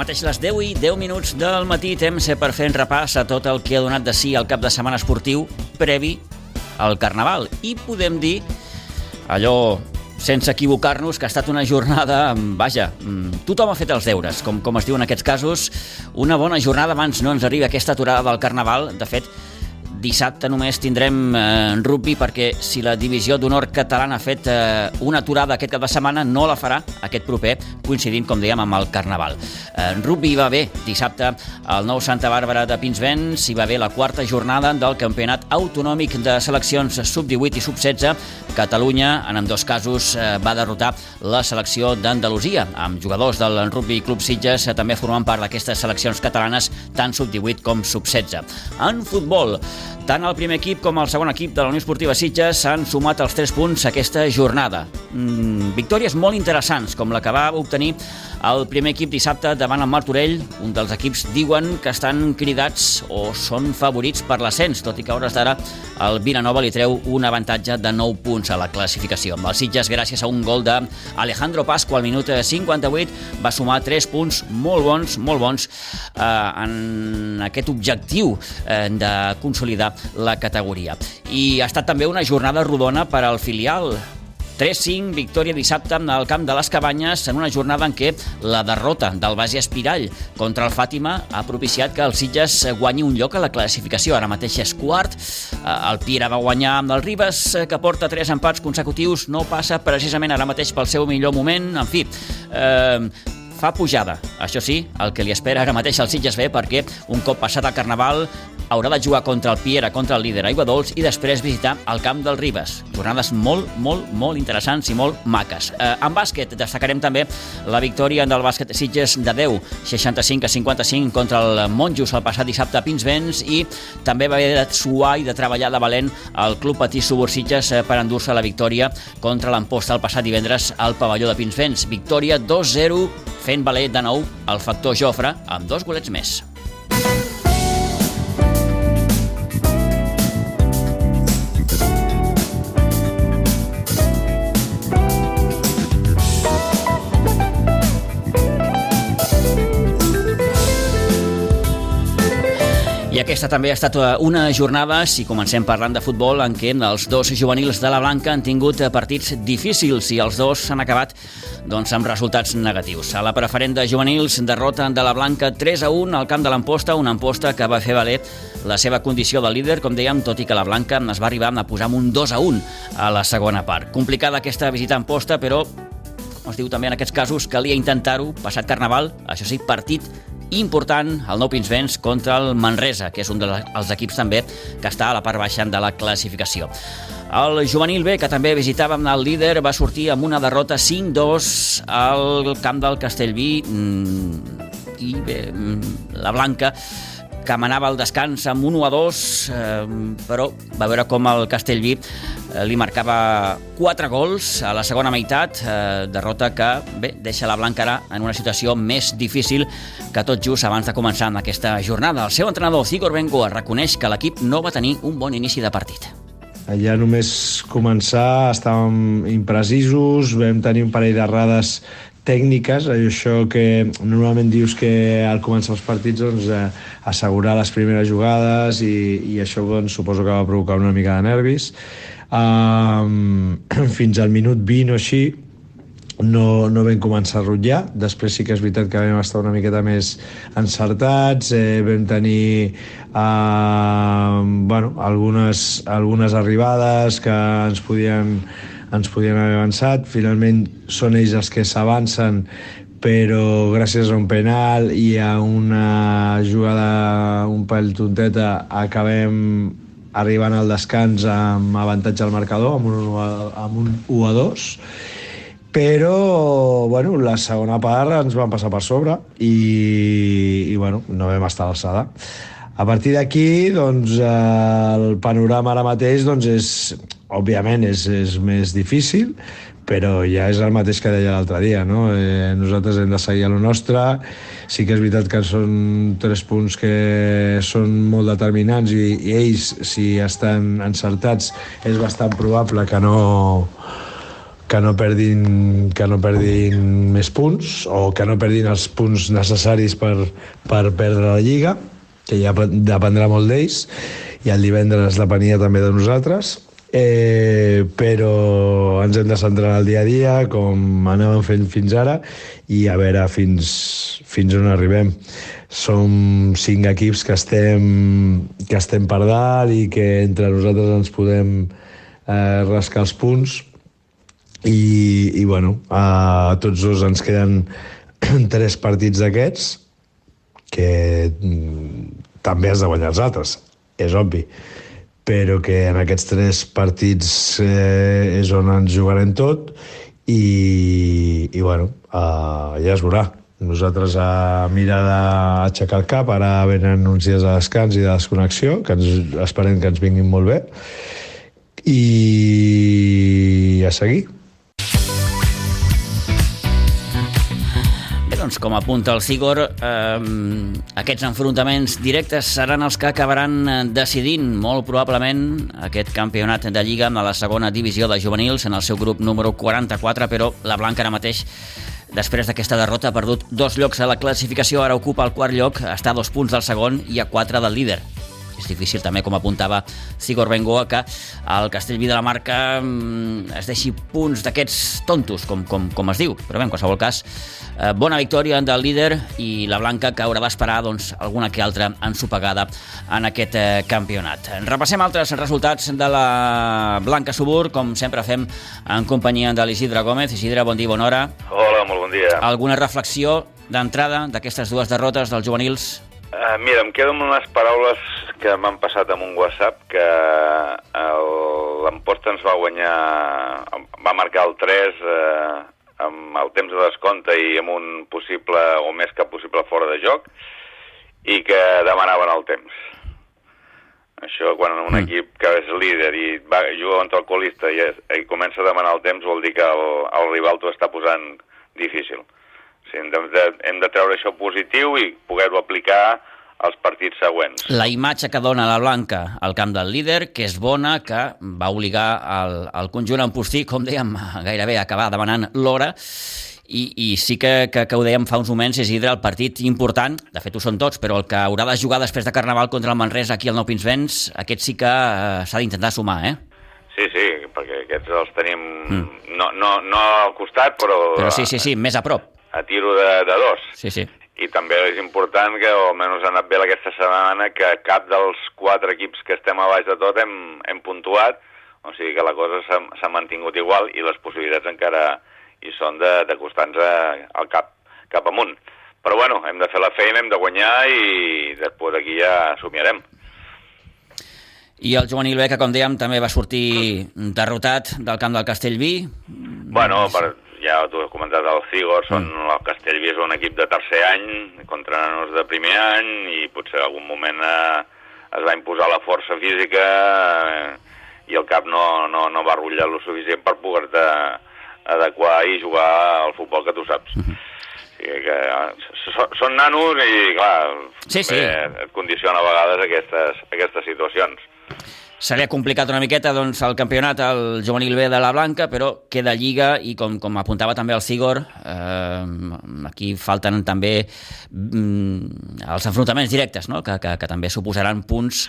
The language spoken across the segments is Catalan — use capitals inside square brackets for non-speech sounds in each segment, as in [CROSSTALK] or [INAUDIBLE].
Mateix les 10 i 10 minuts del matí, temps per fer un repàs a tot el que ha donat de si el cap de setmana esportiu previ al Carnaval. I podem dir, allò sense equivocar-nos, que ha estat una jornada, vaja, tothom ha fet els deures, com, com es diu en aquests casos, una bona jornada abans no ens arriba aquesta aturada del Carnaval. De fet, Dissabte només tindrem eh, rugby perquè si la divisió d'honor catalana ha fet eh, una aturada aquest cap de setmana, no la farà aquest proper, coincidint, com dèiem, amb el Carnaval. Eh, rugby va bé dissabte al nou Santa Bàrbara de Pinsbens, hi va bé la quarta jornada del Campionat Autonòmic de Seleccions Sub-18 i Sub-16. Catalunya, en dos casos, eh, va derrotar la selecció d'Andalusia, amb jugadors del Rugby Club Sitges eh, també formant part d'aquestes seleccions catalanes, tant Sub-18 com Sub-16. En futbol, tant el primer equip com el segon equip de la Unió Esportiva Sitges s'han sumat els 3 punts aquesta jornada. Mm, victòries molt interessants, com la que va obtenir el primer equip dissabte davant el Martorell, un dels equips diuen que estan cridats o són favorits per l'ascens, tot i que a hores d'ara el Vilanova li treu un avantatge de 9 punts a la classificació. Amb els Sitges, gràcies a un gol d'Alejandro Pasqua al minut 58, va sumar 3 punts molt bons, molt bons eh, en aquest objectiu eh, de consolidar la categoria. I ha estat també una jornada rodona per al filial 3-5, victòria dissabte al camp de les Cabanyes en una jornada en què la derrota del base Espirall contra el Fàtima ha propiciat que el Sitges guanyi un lloc a la classificació. Ara mateix és quart, eh, el Piera va guanyar amb el Ribes, eh, que porta tres empats consecutius, no passa precisament ara mateix pel seu millor moment, en fi... Eh, fa pujada. Això sí, el que li espera ara mateix al Sitges B perquè un cop passat el Carnaval haurà de jugar contra el Piera, contra el líder Aigua Dols i després visitar el camp del Ribes. Jornades molt, molt, molt interessants i molt maques. Eh, en bàsquet destacarem també la victòria del bàsquet Sitges de 10, 65 a 55 contra el Monjos el passat dissabte a Pinsbens i també va haver de suar i de treballar de valent el Club Patí Subur Sitges eh, per endur-se la victòria contra l'Amposta el passat divendres al pavelló de Pinsbens. Victòria 2-0 fent valer de nou el factor Jofre amb dos golets més. I aquesta també ha estat eh, una jornada, si comencem parlant de futbol, en què els dos juvenils de la Blanca han tingut eh, partits difícils i els dos s'han acabat doncs, amb resultats negatius. A la preferent de juvenils, derrota de la Blanca 3 a 1 al camp de l'Amposta, una Amposta que va fer valer la seva condició de líder, com dèiem, tot i que la Blanca es va arribar a posar amb un 2 a 1 a la segona part. Complicada aquesta visita a Amposta, però es diu també en aquests casos, calia intentar-ho, passat Carnaval, això sí, partit important el nou Pinsbens contra el Manresa, que és un dels equips també que està a la part baixa de la classificació. El juvenil B, que també visitava el líder, va sortir amb una derrota 5-2 al camp del Castellví mm, i bé, mm, la Blanca que manava el descans amb 1 a 2, eh, però va veure com el Castellví eh, li marcava 4 gols a la segona meitat, eh, derrota que bé, deixa la Blanca ara en una situació més difícil que tot just abans de començar en aquesta jornada. El seu entrenador, Zigor Bengoa, reconeix que l'equip no va tenir un bon inici de partit. Ja només començar estàvem imprecisos, vam tenir un parell d'errades tècniques, això que normalment dius que al començar els partits doncs, eh, assegurar les primeres jugades i, i això doncs, suposo que va provocar una mica de nervis. Um, [CLEARS THROAT] fins al minut 20 o així no, no vam començar a rotllar, després sí que és veritat que vam estar una miqueta més encertats, eh, vam tenir eh, bueno, algunes, algunes arribades que ens podien ens podien haver avançat. Finalment són ells els que s'avancen, però gràcies a un penal i a una jugada un pèl tonteta acabem arribant al descans amb avantatge al marcador, amb un, amb un 1 a 2 però bueno, la segona part ens van passar per sobre i, i bueno, no vam estar a l'alçada. A partir d'aquí, doncs, el panorama ara mateix doncs, és, òbviament és, és més difícil, però ja és el mateix que deia l'altre dia, no? Eh, nosaltres hem de seguir a lo nostre, sí que és veritat que són tres punts que són molt determinants i, i ells, si estan encertats, és bastant probable que no, que no perdin, que no perdin més punts o que no perdin els punts necessaris per, per perdre la Lliga, que ja dependrà molt d'ells, i el divendres depenia també de nosaltres, eh, però ens hem de centrar en el dia a dia, com anàvem fent fins ara, i a veure fins, fins on arribem. Som cinc equips que estem, que estem per dalt i que entre nosaltres ens podem eh, rascar els punts i, i bueno, a tots dos ens queden [CLEARS THROAT] tres partits d'aquests que mm, també has de guanyar els altres, és obvi però que en aquests tres partits eh, és on ens jugarem tot i, i bueno, eh, ja es veurà. Nosaltres a mirar d'aixecar el cap, ara venen uns dies de descans i de desconnexió, que ens, esperem que ens vinguin molt bé, i a seguir. Doncs, com apunta el Sigor, eh, aquests enfrontaments directes seran els que acabaran eh, decidint molt probablement aquest campionat de Lliga a la segona divisió de juvenils en el seu grup número 44, però la Blanca ara mateix Després d'aquesta derrota ha perdut dos llocs a la classificació, ara ocupa el quart lloc, està a dos punts del segon i a quatre del líder és difícil també, com apuntava Sigor Bengoa, que el Castellví de la Marca mm, es deixi punts d'aquests tontos, com, com, com es diu. Però bé, en qualsevol cas, eh, bona victòria del líder i la Blanca que haurà d'esperar doncs, alguna que altra ensopegada en aquest eh, campionat. Repassem altres resultats de la Blanca Subur, com sempre fem en companyia de l'Isidre Gómez. Isidre, bon dia, bona hora. Hola, molt bon dia. Alguna reflexió d'entrada d'aquestes dues derrotes dels juvenils Uh, mira, em quedo amb unes paraules que m'han passat amb un WhatsApp que l'Amposta ens va guanyar, va marcar el 3 eh, amb el temps de descompte i amb un possible, o més que possible, fora de joc, i que demanaven el temps. Això, quan un mm. equip que és líder i va, juga contra el colista i, és, i comença a demanar el temps, vol dir que el, el rival t'ho està posant difícil. Sí, hem, de, hem de treure això positiu i poder-ho aplicar als partits següents. La imatge que dona la Blanca al camp del líder, que és bona, que va obligar el, el conjunt en postí, com dèiem, [LAUGHS] gairebé a acabar demanant l'hora, i, i sí que, que, que ho dèiem fa uns moments, és Hidra el partit important, de fet ho són tots, però el que haurà de jugar després de Carnaval contra el Manresa aquí al Nou Pinsbens, aquest sí que eh, s'ha d'intentar sumar, eh? Sí, sí, perquè aquests els tenim mm. no, no, no al costat, però... Però sí, sí, sí, més a prop a tiro de, de dos. Sí, sí. I també és important que, o almenys ha anat bé aquesta setmana, que cap dels quatre equips que estem a baix de tot hem, hem puntuat, o sigui que la cosa s'ha mantingut igual i les possibilitats encara hi són d'acostar-nos al cap, cap amunt. Però bueno, hem de fer la feina, hem de guanyar i després aquí ja somiarem. I el juvenil B, que com dèiem, també va sortir derrotat del camp del Castellví. Bueno, per, ja t'ho he comentat, el Cigor, són, mm. el Castellví és un equip de tercer any, contra nanos de primer any, i potser en algun moment eh, es va imposar la força física eh, i el cap no, no, no va rotllar lo suficient per poder-te adequar i jugar al futbol que tu saps. Mm -hmm. Que eh, són nanos i, clar, sí, sí. Bé, et condiciona a vegades aquestes, aquestes situacions. Se li ha complicat una miqueta doncs, el campionat al juvenil B de la Blanca, però queda Lliga i com, com apuntava també el Sigor, eh, aquí falten també mm, els enfrontaments directes, no? que, que, que també suposaran punts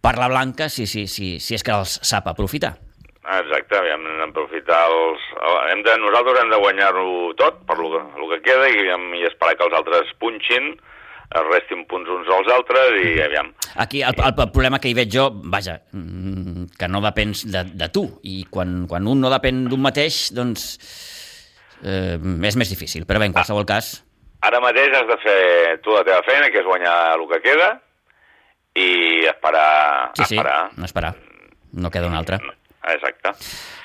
per la Blanca si, si, si, si és que els sap aprofitar. Exacte, hem d'aprofitar els... Hem de, nosaltres hem de guanyar-ho tot per lo que, lo que queda i, i esperar que els altres punxin es restin punts uns als altres i aviam. Aquí el, el, el problema que hi veig jo, vaja, mm, que no depens de, de tu, i quan, quan un no depèn d'un mateix, doncs eh, és més difícil, però bé, en qualsevol ah, cas... Ara mateix has de fer tu la teva feina, que és guanyar el que queda, i esperar... Sí, sí, esperar. esperar, no queda una altra. Exacte.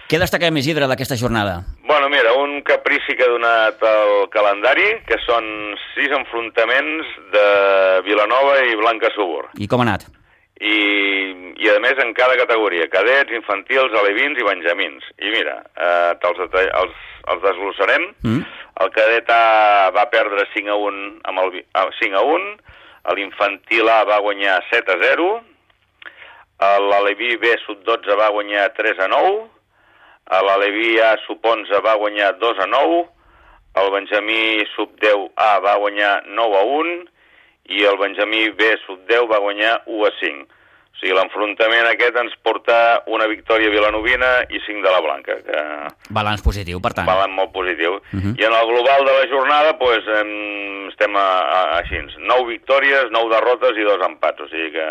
Què destaquem, Isidre, d'aquesta jornada? Bueno, mira, un caprici que ha donat el calendari, que són sis enfrontaments de Vilanova i Blanca Subur. I com ha anat? I, i a més en cada categoria, cadets, infantils, alevins i benjamins. I mira, eh, els, els, els desglossarem. Mm. El cadet A va perdre 5 a 1 amb el, 5 a 1, l'infantil A va guanyar 7 a 0, l'aleví B sub-12 va guanyar 3 a 9, a l'Aleví A sub-11 va guanyar 2 a 9, el Benjamí sub-10 A va guanyar 9 a 1 i el Benjamí B sub-10 va guanyar 1 a 5. O sigui, l'enfrontament aquest ens porta una victòria vilanovina i 5 de la Blanca, que Balanç positiu, per tant. balanç molt positiu. Mhm. Uh -huh. I en el global de la jornada, pues, em, estem a, a, així, 9 victòries, 9 derrotes i 2 empats, o sigui que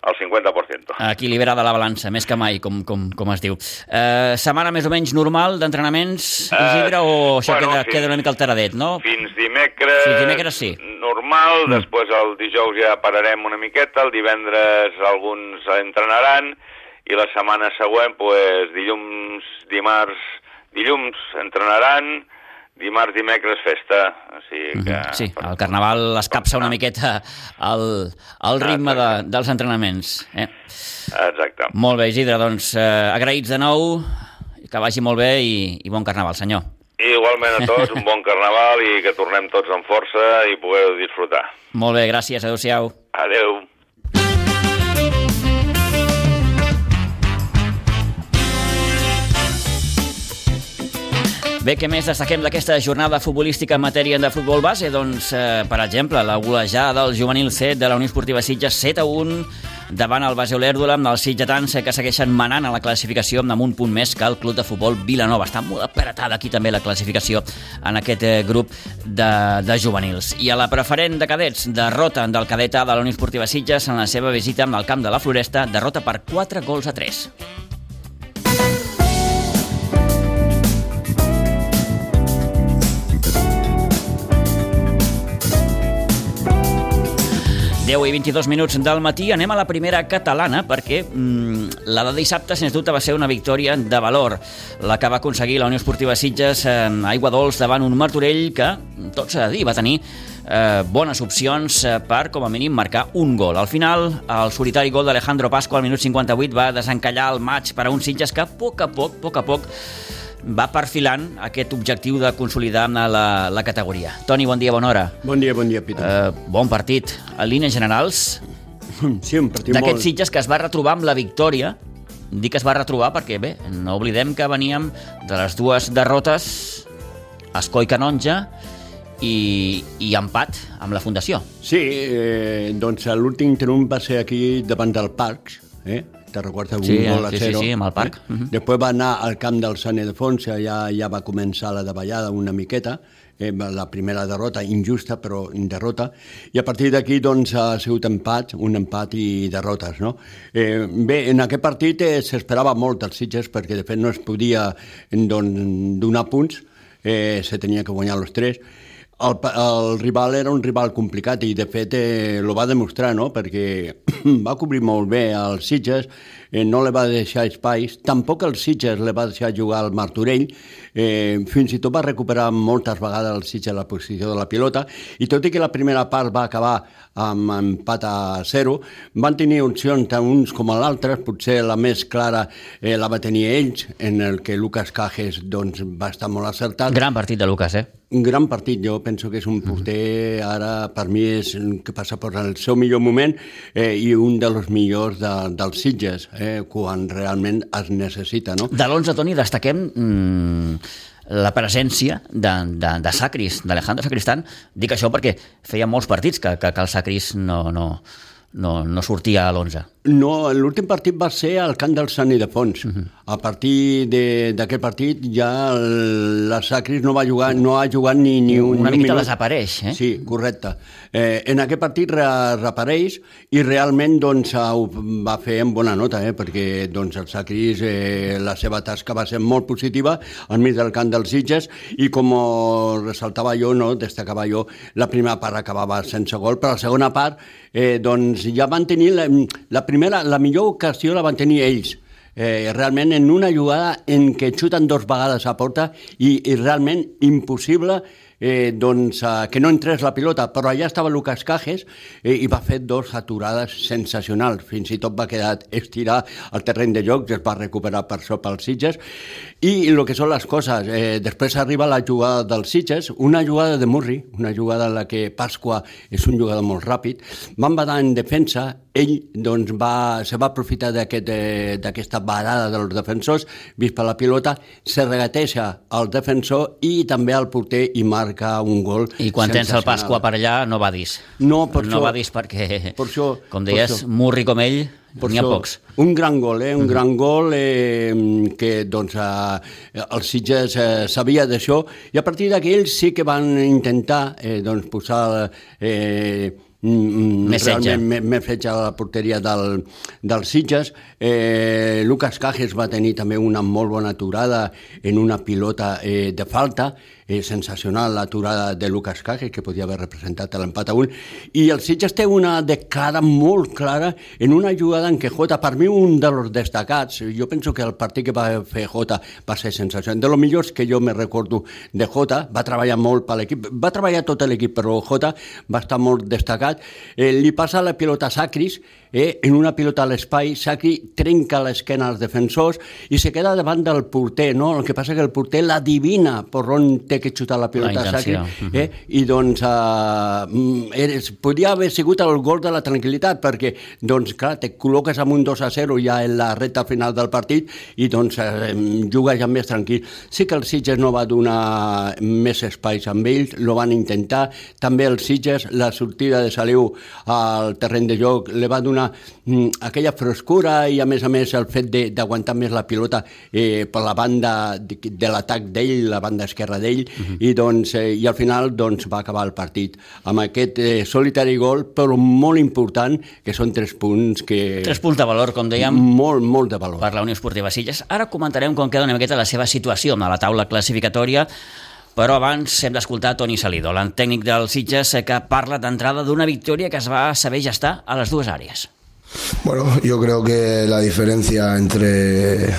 el 50%. Equilibrada la balança, més que mai, com, com, com es diu. Eh, setmana més o menys normal d'entrenaments, Isidre, o això Eh, bueno, queda, fins- queda una mica alteradet, no? Fins dimecres... Fins dimecres sí. Normal, mm. després el dijous ja pararem una miqueta, el divendres alguns entrenaran, i la setmana següent, pues, dilluns, dimarts, dilluns entrenaran, dimarts, dimecres, festa. O sigui que... Mhm. Sí, el Carnaval escapça una miqueta el, el ritme de, dels entrenaments. Eh? Exacte. Molt bé, Isidre, doncs eh, agraïts de nou, que vagi molt bé i, i bon Carnaval, senyor. Igualment a tots, un bon carnaval i que tornem tots amb força i pugueu disfrutar. Molt bé, gràcies, adeu-siau. Adeu. Bé, què més destaquem d'aquesta jornada futbolística en matèria de futbol base? Doncs, eh, per exemple, la golejada del juvenil C de la Unió Esportiva Sitges 7 a 1 davant el Base Olèrdula amb els sitgetans que segueixen manant a la classificació amb un punt més que el club de futbol Vilanova. Està molt apretada aquí també la classificació en aquest eh, grup de, de juvenils. I a la preferent de cadets, derrota del cadet A de la Unió Esportiva Sitges en la seva visita el camp de la Floresta, derrota per 4 gols a 3. Deu i 22 minuts del matí anem a la primera catalana perquè mm, la de dissabte sens dubte va ser una victòria de valor la que va aconseguir la Unió Esportiva Sitges eh, Aigua Dols davant un Martorell que, tot s'ha de dir, va tenir eh, bones opcions eh, per, com a mínim, marcar un gol. Al final, el solitari gol d'Alejandro Pasco al minut 58 va desencallar el maig per a un Sitges que a poc a poc, a poc a poc, va perfilant aquest objectiu de consolidar la, la categoria. Toni, bon dia, bona hora. Bon dia, bon dia, Peter. Eh, bon partit. A línies generals, [LAUGHS] sí, un partit d'aquests molt... Sitges que es va retrobar amb la victòria, dic que es va retrobar perquè, bé, no oblidem que veníem de les dues derrotes, Escoi Canonja i, i empat amb la Fundació. Sí, eh, doncs l'últim triomf va ser aquí davant del Parcs, eh? Te recordes? Un Sí, gol a sí, sí, zero. sí, amb el Parc. Eh? Mhm. Després va anar al camp del Sant Ildefonso, ja, ja va començar la davallada una miqueta, eh, la primera derrota, injusta, però derrota, i a partir d'aquí doncs, ha sigut empat, un empat i derrotes. No? Eh, bé, en aquest partit eh, s'esperava molt dels Sitges, perquè de fet no es podia don, donar punts, eh, se tenia que guanyar els tres, el, el rival era un rival complicat i de fet eh, lo va demostrar, no? perquè [CLEARS THROAT] va cobrir molt bé els Sitges, eh, no li va deixar espais, tampoc el Sitges li va deixar jugar al Martorell, eh, fins i tot va recuperar moltes vegades el Sitges la posició de la pilota, i tot i que la primera part va acabar amb empat a zero, van tenir opcions tant uns com l'altre, potser la més clara eh, la va tenir ells, en el que Lucas Cajes doncs, va estar molt acertat. Gran partit de Lucas, eh? Un gran partit, jo penso que és un porter, ara per mi és que passa per el seu millor moment eh, i un dels millors de, dels Sitges, eh, quan realment es necessita, no? De l'11, Toni, destaquem mm, la presència de, de, de Sacris, d'Alejandro Sacristán. Dic això perquè feia molts partits que, que, que el Sacris no, no, no, no sortia a l'11. No, l'últim partit va ser al camp del Sant Ildefons. Uh -huh. A partir de- d'aquest partit ja el- la Sacris no va jugar, no ha jugat ni, ni un, Una ni un miqueta minut. desapareix, eh? Sí, correcte. Eh, en aquest partit re, reapareix i realment doncs, ho va fer amb bona nota, eh, perquè doncs, el Sacris, eh, la seva tasca va ser molt positiva al mig del camp dels Sitges i com ressaltava jo, no, destacava jo, la primera part acabava sense gol, però la segona part eh, doncs, ja van tenir la, la primera, la millor ocasió la van tenir ells. Eh, realment en una jugada en què xuten dos vegades a porta i, i realment impossible eh, doncs, eh, que no entrés la pilota, però allà estava Lucas Cajes eh, i va fer dos aturades sensacionals, fins i tot va quedar estirar al terreny de joc, es va recuperar per sota els Sitges, i el que són les coses, eh, després arriba la jugada dels Sitges, una jugada de Murri, una jugada en la que Pasqua és un jugador molt ràpid, van badar en defensa, ell doncs, va, se va aprofitar d'aquesta aquest, barada dels defensors, vist per la pilota, se regateja al defensor i també al porter i marca un gol I quan tens el Pasqua per allà no va dir. No, per no això, va dir perquè, per això, com deies, murri com ell, n'hi ha pocs. Un gran gol, eh? un mm -hmm. gran gol eh, que doncs, eh, els Sitges eh, sabia d'això i a partir d'aquí ells sí que van intentar eh, doncs, posar eh, més realment més fetge a la porteria del, del Sitges. Eh, Lucas Cajes va tenir també una molt bona aturada en una pilota eh, de falta eh, sensacional l'aturada de Lucas Cague, que podia haver representat l'empat a un, i el Sitges té una de cara molt clara en una jugada en què Jota, per mi un dels destacats, jo penso que el partit que va fer Jota va ser sensacional, de lo millors que jo me recordo de Jota, va treballar molt per l'equip, va treballar tot l'equip, però Jota va estar molt destacat, eh, li passa la pilota Sacris, eh, en una pilota a l'espai, Sacri trenca l'esquena als defensors i se queda davant del porter, no? El que passa que el porter l'adivina per on té que xutar la pilota la Sacri, eh? i doncs eh, eres, podria haver sigut el gol de la tranquil·litat, perquè, doncs, clar, te col·loques amb un 2 a 0 ja en la recta final del partit i, doncs, eh, jugues ja més tranquil. Sí que el Sitges no va donar més espais amb ells, lo van intentar, també el Sitges, la sortida de Saliu al terreny de joc, le va donar mm, aquella frescura i a més a més el fet d'aguantar més la pilota eh, per la banda de, de l'atac d'ell, la banda esquerra d'ell, uh -huh. i, doncs, eh, i al final doncs, va acabar el partit amb aquest eh, solitari gol, però molt important, que són tres punts que... Tres punts de valor, com dèiem. Molt, molt de valor. Per la Unió Esportiva Sitges. Ara comentarem com queda una miqueta la seva situació a la taula classificatòria però abans hem d'escoltar Toni Salido, l'ant tècnic del Sitges, que parla d'entrada d'una victòria que es va saber gestar a les dues àrees. Bueno, yo creo que la diferencia entre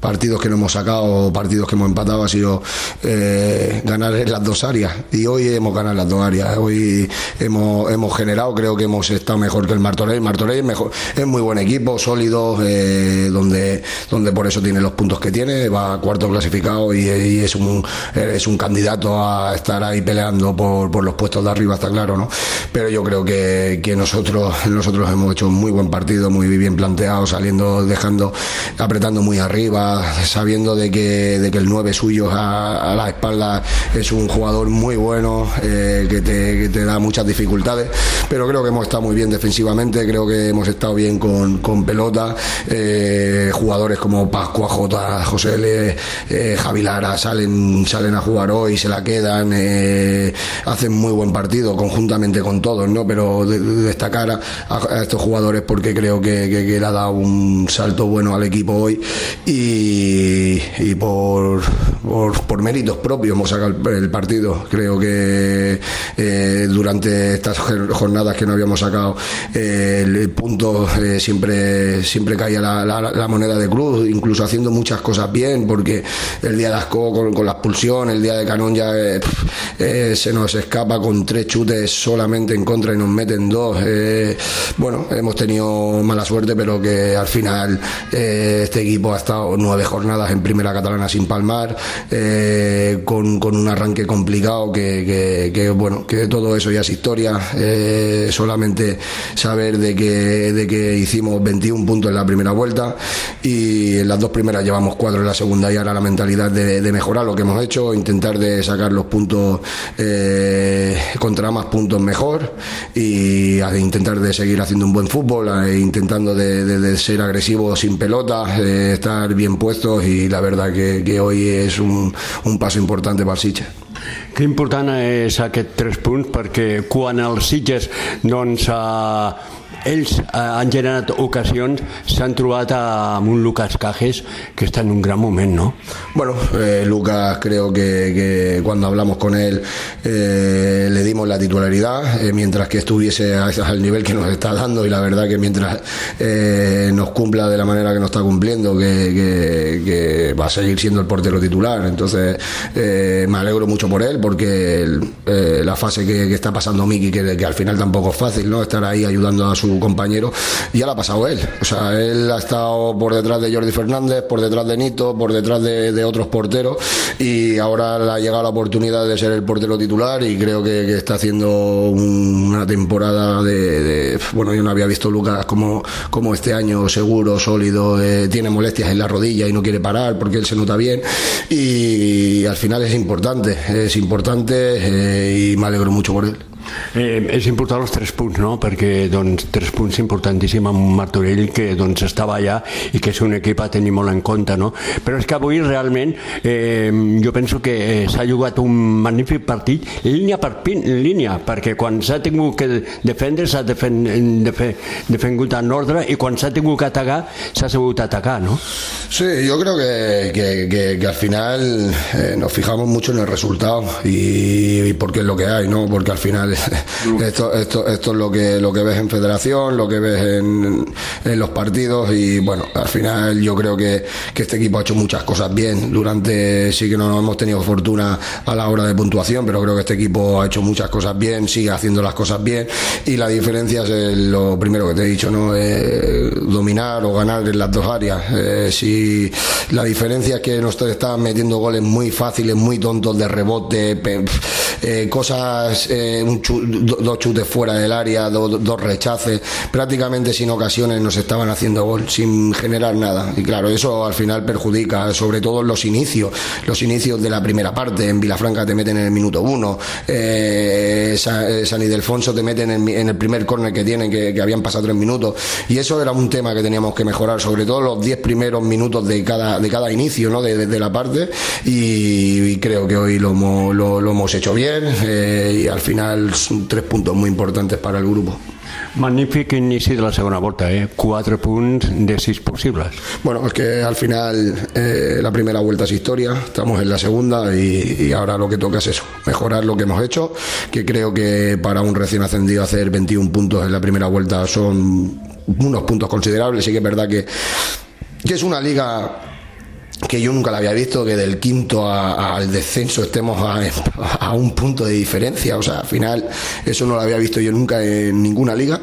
partidos que no hemos sacado, partidos que hemos empatado, ha sido eh, ganar en las dos áreas. Y hoy hemos ganado las dos áreas. Hoy hemos, hemos generado, creo que hemos estado mejor que el Martorell. Martorell mejor, es muy buen equipo, sólido, eh, donde, donde por eso tiene los puntos que tiene, va cuarto clasificado y, es, un, es un candidato a estar ahí peleando por, por, los puestos de arriba, está claro, ¿no? Pero yo creo que, que nosotros, nosotros hemos hecho un muy buen partido, muy bien planteado, saliendo, dejando, apretando muy arriba sabiendo de que, de que el 9 suyo a, la espalda es un jugador muy bueno, eh, que, te, te, da muchas dificultades, pero creo que hemos estado muy bien defensivamente, creo que hemos estado bien con, con pelota, eh, jugadores como Pascua, J, José L, eh, Javi Lara salen, salen a jugar hoy, se la quedan, hacen muy buen partido conjuntamente con todos, ¿no? pero destacar a, estos jugadores porque creo que, que, que le ha dado un salto bueno al equipo hoy y y, por, por, méritos propios hemos sacado el, partido. Creo que eh, durante estas jornadas que no habíamos sacado eh, el, punto eh, siempre, siempre caía la, moneda de cruz, incluso haciendo muchas cosas bien, porque el día de Asco con, la expulsión, el día de Canón ya se nos escapa con tres chutes solamente en contra y nos meten dos. bueno, hemos tenido mala suerte, pero que al final este equipo ha estado nueve jornadas en primera catalana sin palmar, eh, con, con, un arranque complicado que, que, bueno, que todo eso ya es historia, eh, solamente saber de que, de que hicimos 21 puntos en la primera vuelta y en las dos primeras llevamos cuatro en la segunda. Y ahora la mentalidad de, mejorar lo que hemos hecho, intentar de sacar los puntos eh, contra más puntos mejor y intentar de seguir haciendo un buen fútbol, intentando de, de, ser agresivo sin pelota, estar bien puestos y la verdad que, que hoy és un, un passo important per Sitges. Que important és aquest tres punts perquè quan els Sitges doncs, eh, ells eh, han generat ocasions, s'han trobat amb un Lucas Cajes que está en un gran momento, ¿no? Bueno, eh, Lucas creo que, que, cuando hablamos con él eh, le dimos la titularidad, eh, mientras que estuviese al nivel que nos está dando y la verdad que mientras eh, nos cumpla de la manera que nos está cumpliendo, que, que, que va a seguir siendo el portero titular. Entonces eh, me alegro mucho por él porque el, la fase que, está pasando Miki, que, al final tampoco es fácil, ¿no? Estar ahí ayudando a su su compañero, ya la ha pasado él. O sea, él ha estado por detrás de Jordi Fernández, por detrás de Nito, por detrás de, otros porteros y ahora le ha llegado la oportunidad de ser el portero titular y creo que, está haciendo una temporada de, Bueno, yo no había visto Lucas como, como este año seguro, sólido, eh, tiene molestias en la rodilla y no quiere parar porque él se nota bien y, al final es importante, es importante eh, y me alegro mucho por él. Eh, és important els tres punts, no? perquè doncs, tres punts importantíssim amb Martorell que doncs, estava allà i que és un equip a tenir molt en compte. No? Però és que avui realment eh, jo penso que eh, s'ha jugat un magnífic partit línia per pin, línia, perquè quan s'ha tingut que defendre s'ha defen, defen, defengut en ordre i quan s'ha tingut que atacar s'ha sabut atacar, ¿no? Sí, yo creo que, que, que, que al final eh, nos fijamos mucho en el resultado y, y porque es lo que hay, ¿no? Porque al final esto, esto, esto es lo que, lo que ves en federación, lo que ves en, en los partidos y bueno, al final yo creo que, que, este equipo ha hecho muchas cosas bien. Durante sí que no hemos tenido fortuna a la hora de puntuación, pero creo que este equipo ha hecho muchas cosas bien, sigue haciendo las cosas bien y la diferencia es lo primero que te he dicho, ¿no? Eh, dominar o ganar en las dos áreas. Eh, si la diferencia es que nos estaban metiendo goles muy fáciles, muy tontos de rebote, eh, cosas, un dos chutes fuera del área, dos rechaces, prácticamente sin ocasiones nos estaban haciendo gol, sin generar nada. Y claro, eso al final perjudica, sobre todo los inicios, los inicios de la primera parte. En Vilafranca te meten en el minuto uno, eh, eh, San, Ildefonso te meten en, el primer córner que tienen, que, habían pasado tres minutos. Y eso era un tema que teníamos que mejorar, sobre todo los diez primeros minutos de cada, de cada inicio ¿no? de, la parte. Y, creo que hoy lo, lo, hemos hecho bien eh, y al final son tres puntos muy importantes para el grupo. Magnífic inici de la segona volta, ¿eh? Cuatro puntos de seis posibles. Bueno, es que al final eh, la primera vuelta es historia, estamos en la segunda y, y, ahora lo que toca es eso, mejorar lo que hemos hecho, que creo que para un recién ascendido hacer 21 puntos en la primera vuelta son unos puntos considerables, sí que es verdad que, que es una liga que yo nunca la había visto, que del quinto al descenso estemos [LAUGHS] a, un punto de diferencia. O sea, al final eso no lo había visto yo nunca en ninguna liga.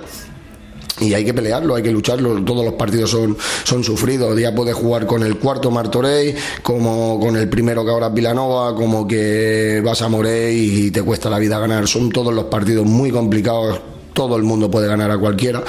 Y hay que pelearlo, hay que lucharlo, todos los partidos son, son sufridos, ya puedes jugar con el cuarto Martorey, como con el primero que ahora es Vilanova, como que vas a Morey y te cuesta la vida ganar, son todos los partidos muy complicados todo el mundo puede ganar a cualquiera.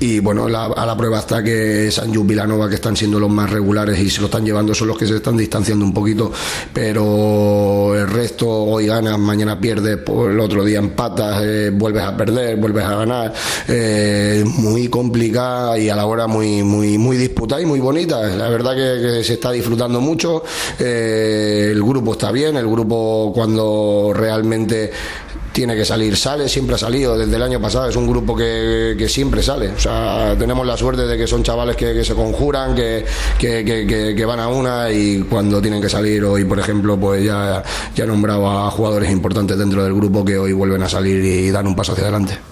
Y bueno, a la prueba está que Sanju Vilanova, que están siendo los más regulares y se lo están llevando, son los que se están distanciando un poquito. Pero el resto, hoy ganas, mañana pierdes, el otro día empatas, eh, vuelves a perder, vuelves a ganar. Eh, muy complicada y a la hora muy, muy, muy disputada y muy bonita. La verdad que, se está disfrutando mucho. Eh, el grupo está bien, el grupo cuando realmente tiene que salir, sale, siempre ha salido desde el año pasado, es un grupo que, que siempre sale, o sea, tenemos la suerte de que son chavales que, que se conjuran, que, que, van a una y cuando tienen que salir hoy, por ejemplo, pues ya, ya he nombrado a jugadores importantes dentro del grupo que hoy vuelven a salir y dan un paso hacia adelante.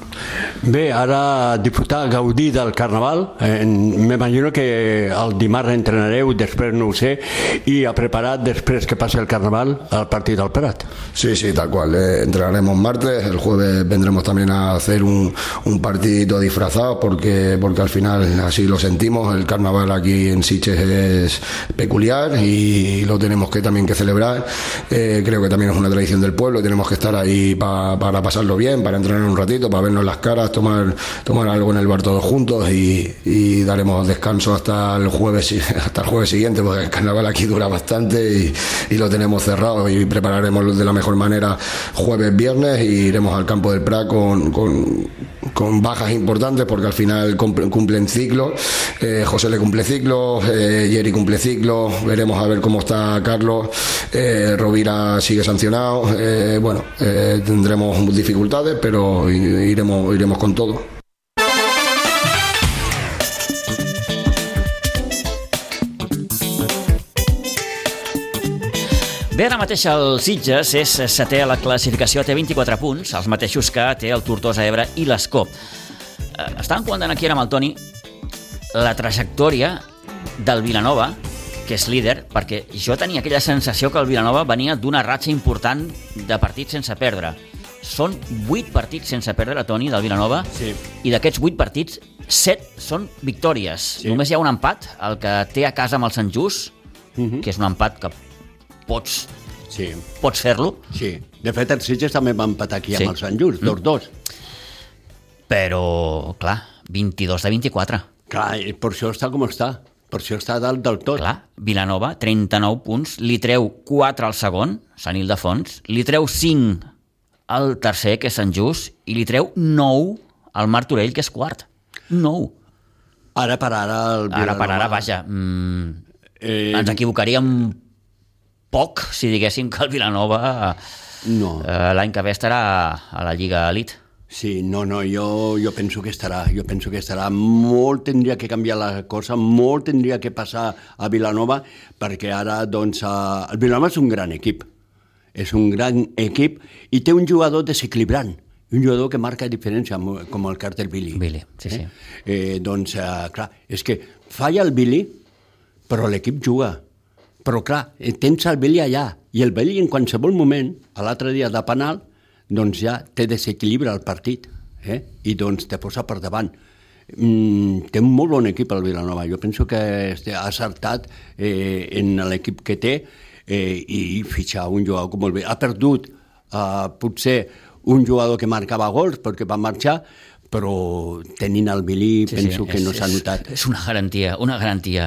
Bé, ara disfrutar, gaudir del Carnaval. Eh, M'imagino que el dimarts entrenareu, després no ho sé, i a preparar després que passi el Carnaval el partit del Prat. Sí, sí, tal cual. Eh, entrenaremos martes, el jueves vendremos también a hacer un, un partidito disfrazado porque, porque al final así lo sentimos. El Carnaval aquí en Siches es peculiar y lo tenemos que también que celebrar. Eh, creo que también es una tradición del pueblo tenemos que estar ahí pa, para pasarlo bien, para entrenar un ratito, para vernos las caras, tomar, tomar algo en el bar todos juntos y, daremos descanso hasta el jueves [LAUGHS] hasta el jueves siguiente, porque el carnaval aquí dura bastante y, lo tenemos cerrado y prepararemos de la mejor manera jueves, viernes y iremos al campo del Prat con, con, bajas importantes porque al final cumplen ciclo. Eh, José le cumple ciclo, eh, Jerry cumple ciclo, veremos a ver cómo está Carlos, eh, Rovira sigue sancionado, bueno, tendremos dificultades, pero iremos iremos, con todo. Bé, ara mateix el Sitges és setè a la classificació, té 24 punts, els mateixos que té el Tortosa Ebre i l'Escó. Eh, estàvem comentant aquí ara amb el Toni la trajectòria del Vilanova, que és líder, perquè jo tenia aquella sensació que el Vilanova venia d'una ratxa important de partits sense perdre són 8 partits sense perdre la Toni del Vilanova Sí. i d'aquests 8 partits, 7 són victòries. Sí. Només hi ha un empat, el que té a casa amb el Sant Just, Mhm. que és un empat que pots, Sí, pots fer-lo, sí. De fet, el Sitges també va empatar aquí Sí. amb el Sant Just, dos dos. però, clar, 22 de 24. Clar, i per això està com està. Per això està dalt del tot. Clar, Vilanova, 39 punts, li treu 4 al segon, Sant Ildefons, li treu 5 al tercer, que és Sant Just, i li treu 9 al Martorell, que és quart. 9. Ara per ara... El Ara per ara, vaja, mm, Eh, ens equivocaríem poc si diguéssim que el Vilanova No. eh, l'any que ve estarà a la Lliga Elite. Sí, no, no, jo, jo penso que estarà, jo penso que estarà. Molt tindria que canviar la cosa, molt tindria que passar a Vilanova, perquè ara, doncs, el Vilanova és un gran equip. És un gran equip i té un jugador desequilibrant, un jugador que marca diferència, com el Carter Billy. Billy, sí, sí. Eh, doncs, eh, clar, és que falla el Billy, però l'equip juga. Però, clar, eh, tens el Billy allà, i el Billy en qualsevol moment, a l'altre dia de penal, doncs ja té desequilibra el partit, eh? i doncs te posa per davant. Mm, té un molt bon equip el Vilanova, jo penso que ha acertat eh, en l'equip que té eh, i fitxar un jugador com el Billy. Ha perdut eh, potser un jugador que marcava gols perquè va marxar, però tenint el Billy sí, penso sí, que és- no s'ha notat. És una garantia, una garantia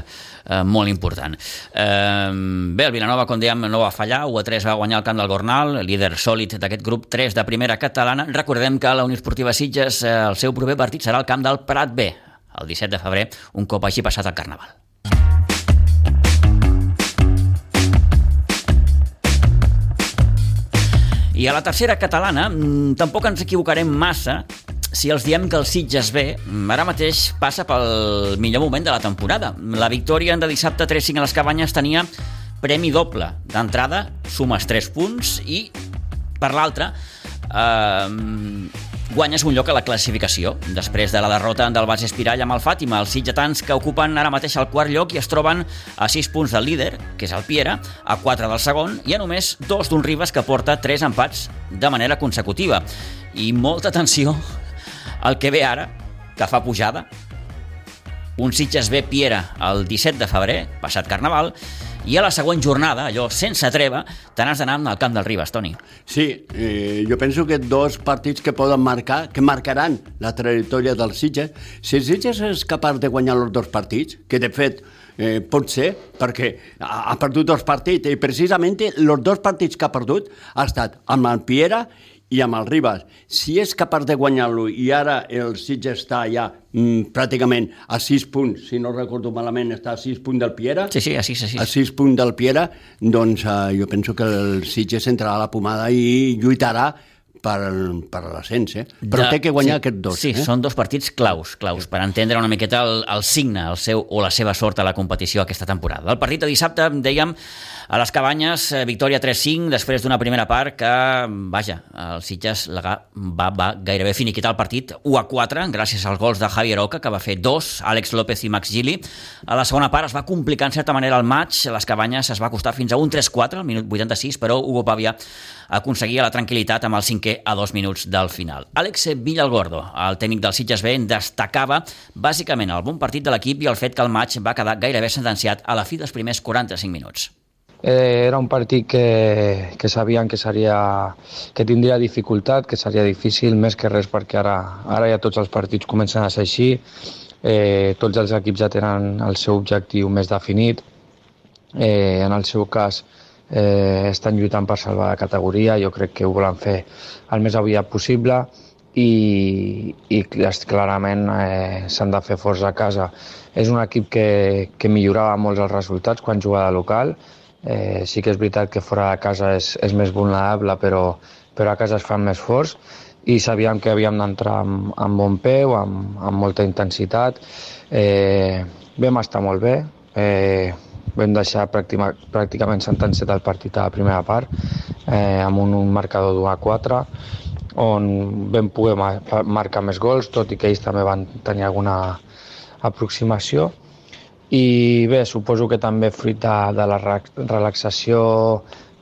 eh, molt important. Eh, bé, el Vilanova, com dèiem, no va fallar, 1 a 3 va guanyar el camp del Gornal, líder sòlid d'aquest grup 3 de primera catalana. Recordem que la Unió Esportiva Sitges, eh, el seu proper partit serà al camp del Prat B, el 17 de febrer, un cop hagi passat el Carnaval. I a la tercera catalana mm, tampoc ens equivocarem massa si els diem que el Sitges B mm, ara mateix passa pel millor moment de la temporada. La victòria de dissabte 3-5 a les Cabanyes tenia premi doble. D'entrada, sumes 3 punts i, per l'altra, eh, guanyes un lloc a la classificació. Després de la derrota del Bas Espirall amb el Fàtima, els sitgetans que ocupen ara mateix el quart lloc i es troben a 6 punts del líder, que és el Piera, a 4 del segon, i a només dos d'un Ribes que porta 3 empats de manera consecutiva. I molta atenció al que ve ara, que fa pujada, un Sitges B Piera el 17 de febrer, passat Carnaval, i a la següent jornada, allò sense treva, te n'has d'anar al camp del Ribes, Toni. Sí, eh, jo penso que dos partits que poden marcar, que marcaran la trajectòria del Sitges, si el Sitges és capaç de guanyar els dos partits, que de fet eh, pot ser, perquè ha, ha perdut dos partits, i precisament els dos partits que ha perdut ha estat amb el Piera i amb el Ribas. Si és capaç de guanyar-lo i ara el Sitges està ja mm, pràcticament a 6 punts, si no recordo malament, està a 6 punts del Piera, Sí, sí, a 6 a 6. a 6 punts del Piera, doncs eh, jo penso que el Sitges entrarà a la pomada i lluitarà per, per l'ascens, eh? Però té que guanyar sí, aquests dos. Sí, eh? són dos partits claus, claus per entendre una miqueta el, el signe el seu, o la seva sort a la competició aquesta temporada. El partit de dissabte, dèiem, a les Cabanyes, eh, victòria 3-5, després d'una primera part que, vaja, el Sitges ga- va, va gairebé finiquitar el partit 1-4, gràcies als gols de Javier Oca, que va fer dos, Àlex López i Max Gili. A la segona part es va complicar en certa manera el match, les Cabanyes es va costar fins a un 3-4, al minut 86, però Hugo Pavia aconseguia la tranquil·litat amb el cinquè a dos minuts del final. Àlex Villalgordo, el tècnic del Sitges B, destacava bàsicament el bon partit de l'equip i el fet que el match va quedar gairebé sentenciat a la fi dels primers 45 minuts. Eh, era un partit que, que sabien que, seria, que tindria dificultat, que seria difícil, més que res perquè ara, ara ja tots els partits comencen a ser així, eh, tots els equips ja tenen el seu objectiu més definit, eh, en el seu cas eh, estan lluitant per salvar la categoria, jo crec que ho volen fer el més aviat possible. I, i clar- clarament eh, s'han de fer força a casa. És un equip que, que millorava molts els resultats quan jugava local, Eh, sí que és veritat que fora de casa és, és més vulnerable, però, però a casa es fan més forts. I sabíem que havíem d'entrar amb, amb bon peu, amb, amb molta intensitat. Eh, vam estar molt bé, eh, vam deixar pràctima, pràcticament sentenciat el partit a la primera part eh, amb un, un marcador d'1 a 4 on vam poder mar marcar més gols, tot i que ells també van tenir alguna aproximació. I bé, suposo que també fruit de, de la re- relaxació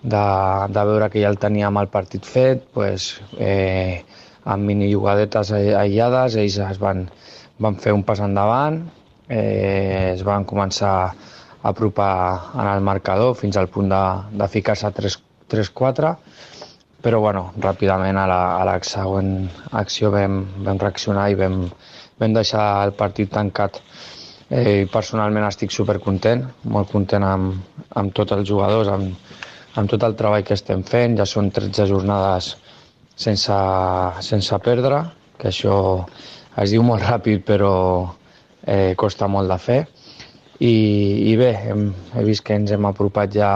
de, de veure que ja el teníem el partit fet, pues, eh, amb mini jugadetes aïllades, ells es van, van fer un pas endavant, eh, es van començar a apropar en el marcador fins al punt de, de ficar-se 3-4, però bueno, ràpidament a la, a la següent acció vam, vam reaccionar i vam, vam deixar el partit tancat. Eh, personalment estic supercontent, molt content amb, amb tots els jugadors, amb, amb tot el treball que estem fent. Ja són 13 jornades sense, sense perdre, que això es diu molt ràpid però eh, costa molt de fer. I, i bé, hem, he vist que ens hem apropat ja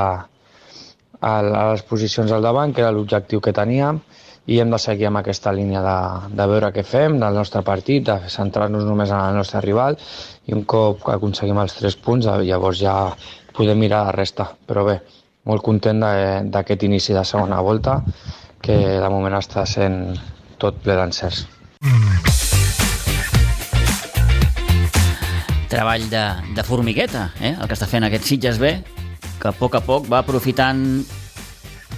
a, a les posicions al davant, que era l'objectiu que teníem, i hem de seguir amb aquesta línia de, de veure què fem del nostre partit, de centrar-nos només en el nostre rival, i un cop aconseguim els tres punts, llavors ja podem mirar la resta. Però bé, molt content d'aquest inici de segona volta, que de moment està sent tot ple d'encerts. Treball de, de formigueta, eh? el que està fent aquest Sitges B, que a poc a poc va aprofitant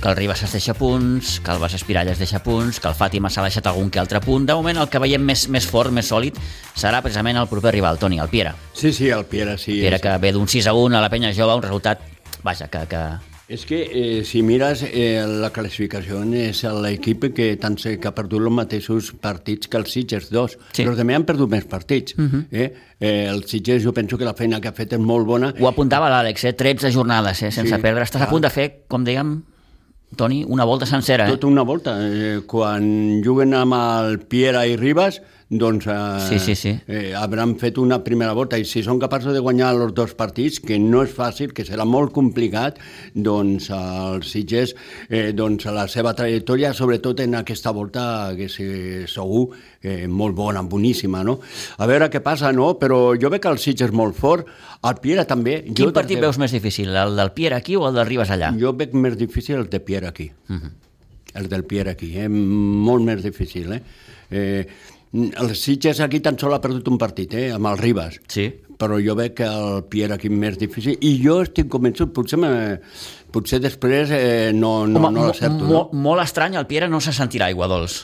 que el Ribas es deixa punts, que el Bas Espirall es deixa punts, que el Fàtima s'ha deixat algun que altre punt. De moment el que veiem més, més fort, més sòlid, serà precisament el proper rival, Toni, el Piera. Sí, sí, el Piera, sí. Piera que ve d'un 6 a 1 a la penya jove, un resultat, vaja, que, que, és que eh, si mires eh, la classificació és l'equip que tant sé que ha perdut els mateixos partits que els Sitges 2, sí. però també han perdut més partits. Uh -huh. eh? Eh, el Sitges jo penso que la feina que ha fet és molt bona. Ho apuntava l'Àlex, eh? 13 jornades eh? sense sí. perdre. Estàs ah. a punt de fer, com dèiem, Toni, una volta sencera. Eh? Tota una volta. Eh, quan juguen amb el Piera i Ribas, doncs eh, sí, sí, sí. Eh, hauran fet una primera volta i si són capaços de guanyar els dos partits, que no és fàcil, que serà molt complicat, doncs els Sitges, eh, doncs la seva trajectòria, sobretot en aquesta volta, que és segur eh, molt bona, boníssima, no? A veure què passa, no? Però jo veig que el Sitges molt fort, el Piera també. Quin jo partit veus més difícil, el del Piera aquí o el del Ribas allà? Jo veig més difícil el de Piera aquí. Uh mhm. -huh. El del Piera aquí, eh? molt més difícil, eh? eh el Sitges aquí tan sol ha perdut un partit, eh, amb el Ribas. Sí. Però jo veig que el Pierre aquí més difícil, i jo estic convençut, potser, me, potser després eh, no, no, Home, no l'acerto. Mo, no? Molt estrany, el Pierre no se sentirà aigua dolç.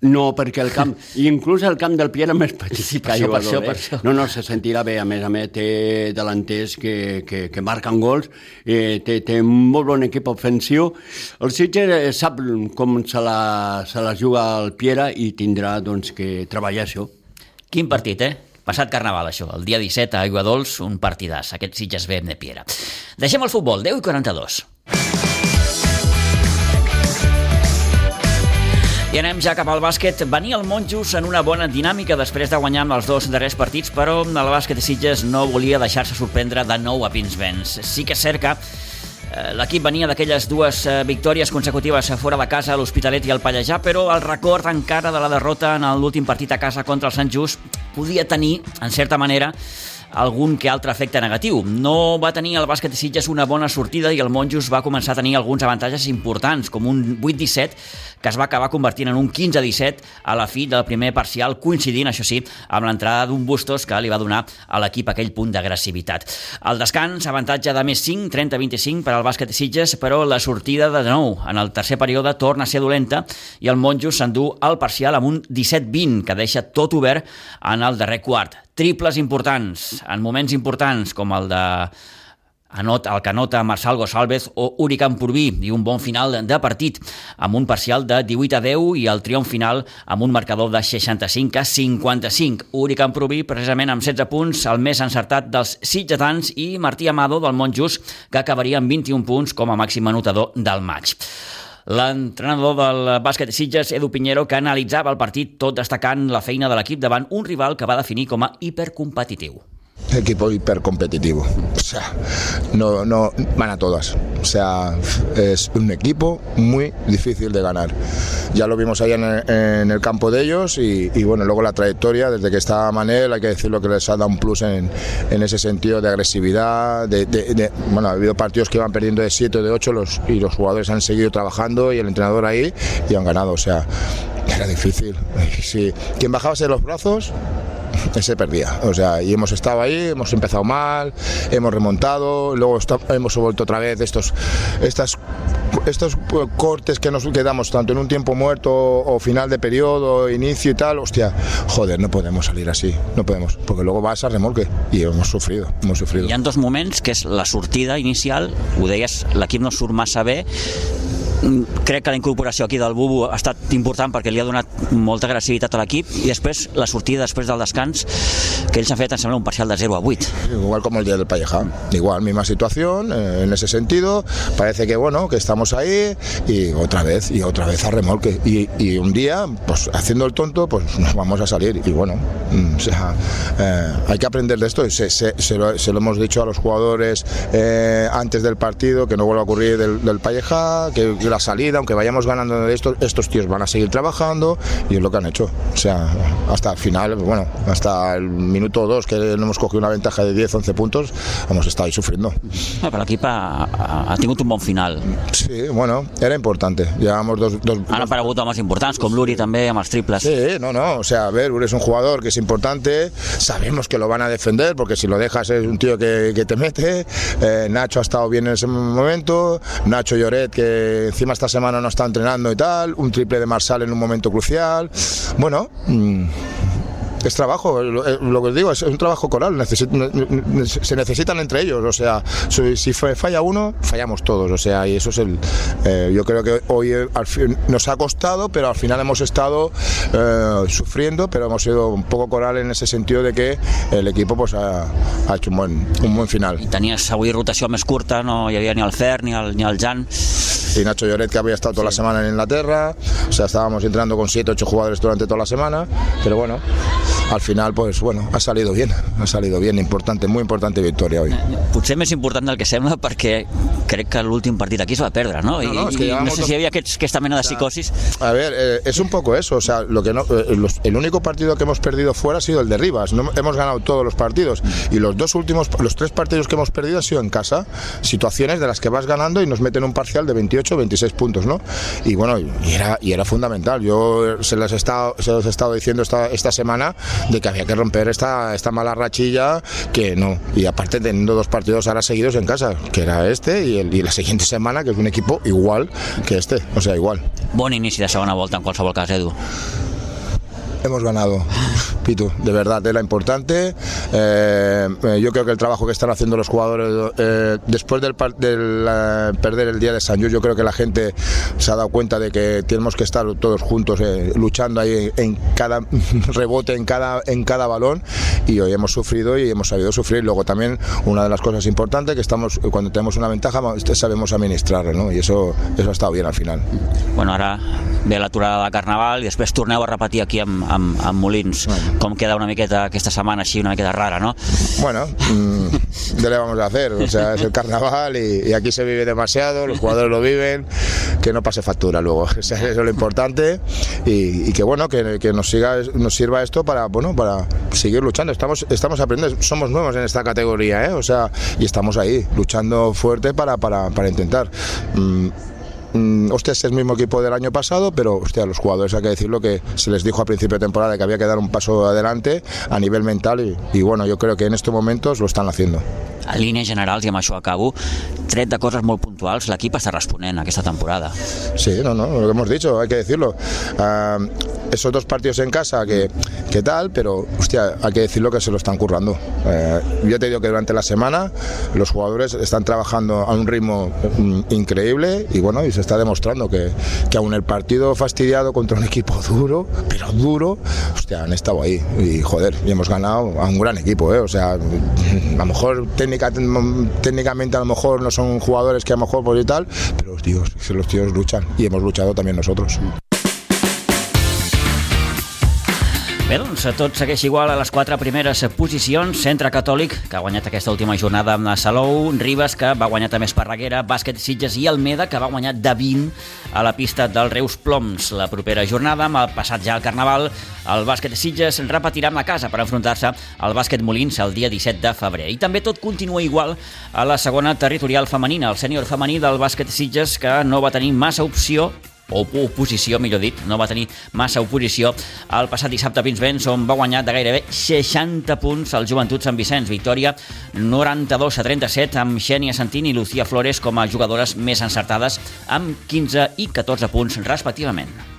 No, perquè el camp, [LAUGHS] inclús el camp del Piera més petit per això, per això, per això. No, no, se sentirà bé, a més a més té delanters que, que, que marquen gols, eh, té, té un molt bon equip ofensiu. El Sitges eh, sap com se la, se la juga el Piera i tindrà doncs, que treballar això. Quin partit, eh? Passat Carnaval, això. El dia 17 a Aigua Dols, un partidàs. Aquest Sitges B de Piera. Deixem el futbol, 10 i 42. I anem ja cap al bàsquet. Venia el Monjos en una bona dinàmica després de guanyar amb els dos darrers partits, però el bàsquet de Sitges no volia deixar-se sorprendre de nou a Pinsbens. Sí que és cert que eh, L'equip venia d'aquelles dues eh, victòries consecutives fora de casa, l'Hospitalet i el Pallejà, però el record encara de la derrota en l'últim partit a casa contra el Sant Just podia tenir, en certa manera, algun que altre efecte negatiu. No va tenir el bàsquet de Sitges una bona sortida i el Monjos va començar a tenir alguns avantatges importants, com un 8-17 que es va acabar convertint en un 15-17 a la fi del primer parcial, coincidint, això sí, amb l'entrada d'un Bustos que li va donar a l'equip aquell punt d'agressivitat. El descans, avantatge de més 5, 30-25 per al bàsquet de Sitges, però la sortida de nou en el tercer període torna a ser dolenta i el Monjos s'endú al parcial amb un 17-20 que deixa tot obert en el darrer quart triples importants, en moments importants com el de anot, el que anota Marçal Gosalvez o Uri Campurbí i un bon final de partit amb un parcial de 18 a 10 i el triomf final amb un marcador de 65 a 55. Uri Campurbí precisament amb 16 punts, el més encertat dels sitgetans i Martí Amado del Montjus que acabaria amb 21 punts com a màxim anotador del maig. L'entrenador del bàsquet Sitges, Edu Pinheiro, que analitzava el partit tot destacant la feina de l'equip davant un rival que va definir com a hipercompetitiu. Equipo hipercompetitivo. O sea, no, no van a todas. O sea, es un equipo muy difícil de ganar. Ya lo vimos ahí en el, campo de ellos y, bueno, luego la trayectoria, desde que estaba Manel, hay que decirlo que les ha dado un plus en, ese sentido de agresividad. De, bueno, ha habido partidos que iban perdiendo de 7 o de 8 los, y los jugadores han seguido trabajando y el entrenador ahí y han ganado. O sea, era difícil. Sí. Quien bajaba de los brazos [LAUGHS] se perdía. O sea, y hemos estado ahí, hemos empezado mal, hemos remontado, luego hemos vuelto otra vez estos, estas, estos cortes que nos quedamos tanto en un tiempo muerto o final de periodo, inicio y tal, hostia, joder, no podemos salir así, no podemos, porque luego vas a remolque y hemos sufrido, hemos sufrido. Hi ha dos moments, que és la sortida inicial, ho deies, l'equip no massa crec que la incorporació aquí del Bubu ha estat important perquè li ha donat molta agressivitat a l'equip i després la sortida després del descans que ells han fet, em sembla, un parcial de 0 a 8. Igual como el día del Palleja, igual, misma situación eh, en ese sentido, parece que bueno, que estamos ahí y otra vez, y otra vez a remolque. Y, y un día, pues haciendo el tonto, pues nos vamos a salir y bueno, mm, o sea, eh, hay que aprender de esto se, se, se, lo, se, lo, hemos dicho a los jugadores eh, antes del partido, que no vuelva a ocurrir del, del Palleja, que, que la salida, aunque vayamos ganando de esto, estos tíos van a seguir trabajando y es lo que han hecho. O sea, hasta el final, bueno, hasta el minuto 2 que no hemos cogido una ventaja de 10, 11 puntos, hemos estado ahí sufriendo. Ah, però l'equip ha, ha, ha tingut un bon final. Sí, bueno, era importante. Llevamos dos, dos, Han aparegut homes importants, com l'Uri també, amb els triples. Sí, no, no, o sea, a ver, Uri es un jugador que es importante, sabemos que lo van a defender, porque si lo dejas es un tío que, que te mete, eh, Nacho ha estado bien en ese momento, Nacho Lloret, que encima esta semana no está entrenando y tal, un triple de Marsal en un momento crucial. Bueno, mmm, es trabajo, lo, lo, que os digo, es un trabajo coral, necesit, se necesitan entre ellos, o sea, si falla uno, fallamos todos, o sea, y eso es el, eh, yo creo que hoy al fin, nos ha costado, pero al final hemos estado eh, sufriendo, pero hemos sido un poco coral en ese sentido de que el equipo pues ha, ha hecho un buen, un buen final. I tenies avui rotació més curta, no hi havia ni el Fer ni el, ni el Jan. Y Nacho Lloret, que había estado toda sí. la semana en Inglaterra, o sea, estábamos entrenando con 7, 8 jugadores durante toda la semana, pero bueno, al final, pues bueno, ha salido bien, ha salido bien, importante, muy importante victoria hoy. Potser més important del que sembla perquè crec que l'últim partit aquí es va perdre, ¿no? no, no, es que no sé si había aquest, aquesta mena de psicosis. A ver, eh, es un poco eso, o sea, lo que no, eh, los, el único partido que hemos perdido fuera ha sido el de Rivas, no, hemos ganado todos los partidos y los dos últimos, los tres partidos que hemos perdido han sido en casa, situaciones de las que vas ganando y nos meten un parcial de 28 26 puntos, ¿no? Y bueno, y era, y era fundamental, yo se los he estado, se los he estado diciendo esta, esta semana de que había que romper esta, esta mala rachilla que no. Y aparte teniendo dos partidos ahora seguidos en casa, que era este y, el, y la siguiente semana, que es un equipo igual que este, o sea, igual. Bon inici de segona volta en qualsevol cas, Edu. Hemos ganado, Pitu, de verdad, era importante. Eh, yo creo que el trabajo que están haciendo los jugadores eh, después del, del uh, perder el día de San Luis, yo creo que la gente se ha dado cuenta de que tenemos que estar todos juntos eh, luchando ahí en cada [LAUGHS] rebote, en cada, en cada balón. Y hoy hemos sufrido y hemos sabido sufrir. Luego también una de las cosas importantes que estamos cuando tenemos una ventaja sabemos administrarla, ¿no? Y eso, eso ha estado bien al final. Bueno, ara ve l'aturada de Carnaval i després torneu a repetir aquí amb, amb, amb Molins. Bueno. Com queda una miqueta aquesta setmana així, una miqueta rara, no? Bueno, [LAUGHS] ¿qué le vamos a hacer? O sea, es el Carnaval y, y, aquí se vive demasiado, los jugadores lo viven, que no pase factura luego. [LAUGHS] O sea, eso es lo importante y, y que bueno, que, que, nos, siga, nos sirva esto para, bueno, para seguir luchando. Estamos, estamos aprendiendo, somos nuevos en esta categoría, ¿eh? O sea, y estamos ahí, luchando fuerte para, para, para intentar. Mmm, Mm, hostia, es el mismo equipo del año pasado, pero hostia, los jugadores hay que decirlo que se les dijo a principio de temporada que había que dar un paso adelante a nivel mental y, y bueno, yo creo que en estos momentos lo esttan haciendo. A línies generals, i amb això acabo, tret de coses molt puntuals, l'equip està responent aquesta temporada. Sí, no, no, lo que hemos dicho, hay que decirlo. Uh, esos dos partidos en casa, que, que tal, pero, hostia, hay que decirlo que se lo están currando. Uh, yo te digo que durante la semana los jugadores están trabajando a un ritmo um, increíble y bueno, y se está demostrando que, que aún el partido fastidiado contra un equipo duro, pero duro, hostia, han estado ahí y joder, y hemos ganado a un gran equipo, ¿eh? o sea, a lo mejor técnica, técnicamente a lo mejor no son jugadores que a lo mejor pues y tal, pero los tíos, los tíos luchan y hemos luchado también nosotros. Bé, doncs tot segueix igual a les quatre primeres posicions. Centre Catòlic, que ha guanyat aquesta última jornada amb Salou, Ribas, que va guanyar també Esparreguera, Bàsquet Sitges i Almeda, que va guanyar de 20 a la pista del Reus Ploms. La propera jornada, amb el passat ja al Carnaval, el Bàsquet Sitges repetirà amb la casa per enfrontar-se al Bàsquet Molins el dia 17 de febrer. I també tot continua igual a la segona territorial femenina, el sènior femení del Bàsquet Sitges, que no va tenir massa opció o oposició, millor dit, no va tenir massa oposició el passat dissabte a Pinsbens, on va guanyar de gairebé 60 punts el Joventut Sant Vicenç. Victòria 92 a 37 amb Xènia Santini i Lucía Flores com a jugadores més encertades amb 15 i 14 punts respectivament.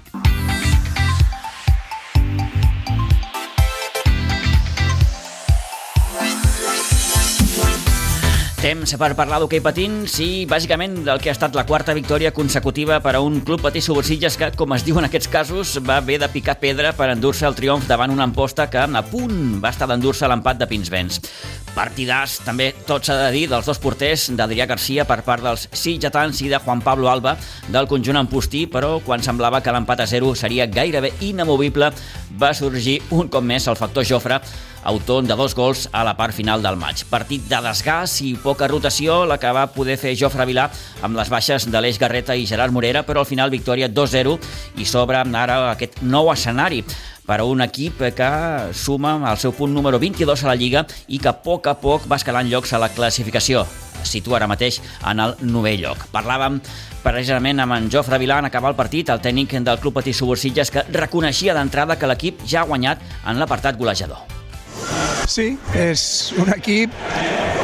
Temps per parlar d'hoquei patins i bàsicament del que ha estat la quarta victòria consecutiva per a un club patí Subursitges que, com es diu en aquests casos, va haver de picar pedra per endur-se el triomf davant una amposta que a punt va estar d'endur-se l'empat de Pinsbens. Partidars, també tot s'ha de dir, dels dos porters d'Adrià Garcia per part dels sitgetans i de Juan Pablo Alba del conjunt Ampustí, però quan semblava que l'empat a zero seria gairebé inamovible, va sorgir un cop més el factor Jofre autor de dos gols a la part final del maig. Partit de desgàs i poca rotació, la que va poder fer Jofre Vilà amb les baixes de l'Eix Garreta i Gerard Morera, però al final victòria 2-0 i s'obre ara aquest nou escenari per a un equip que suma el seu punt número 22 a la Lliga i que a poc a poc va escalant llocs a la classificació. Es situa ara mateix en el novè lloc. Parlàvem precisament amb en Jofre Vilà en acabar el partit, el tècnic del Club Patí Subursitges, que reconeixia d'entrada que l'equip ja ha guanyat en l'apartat golejador. Sí, és un equip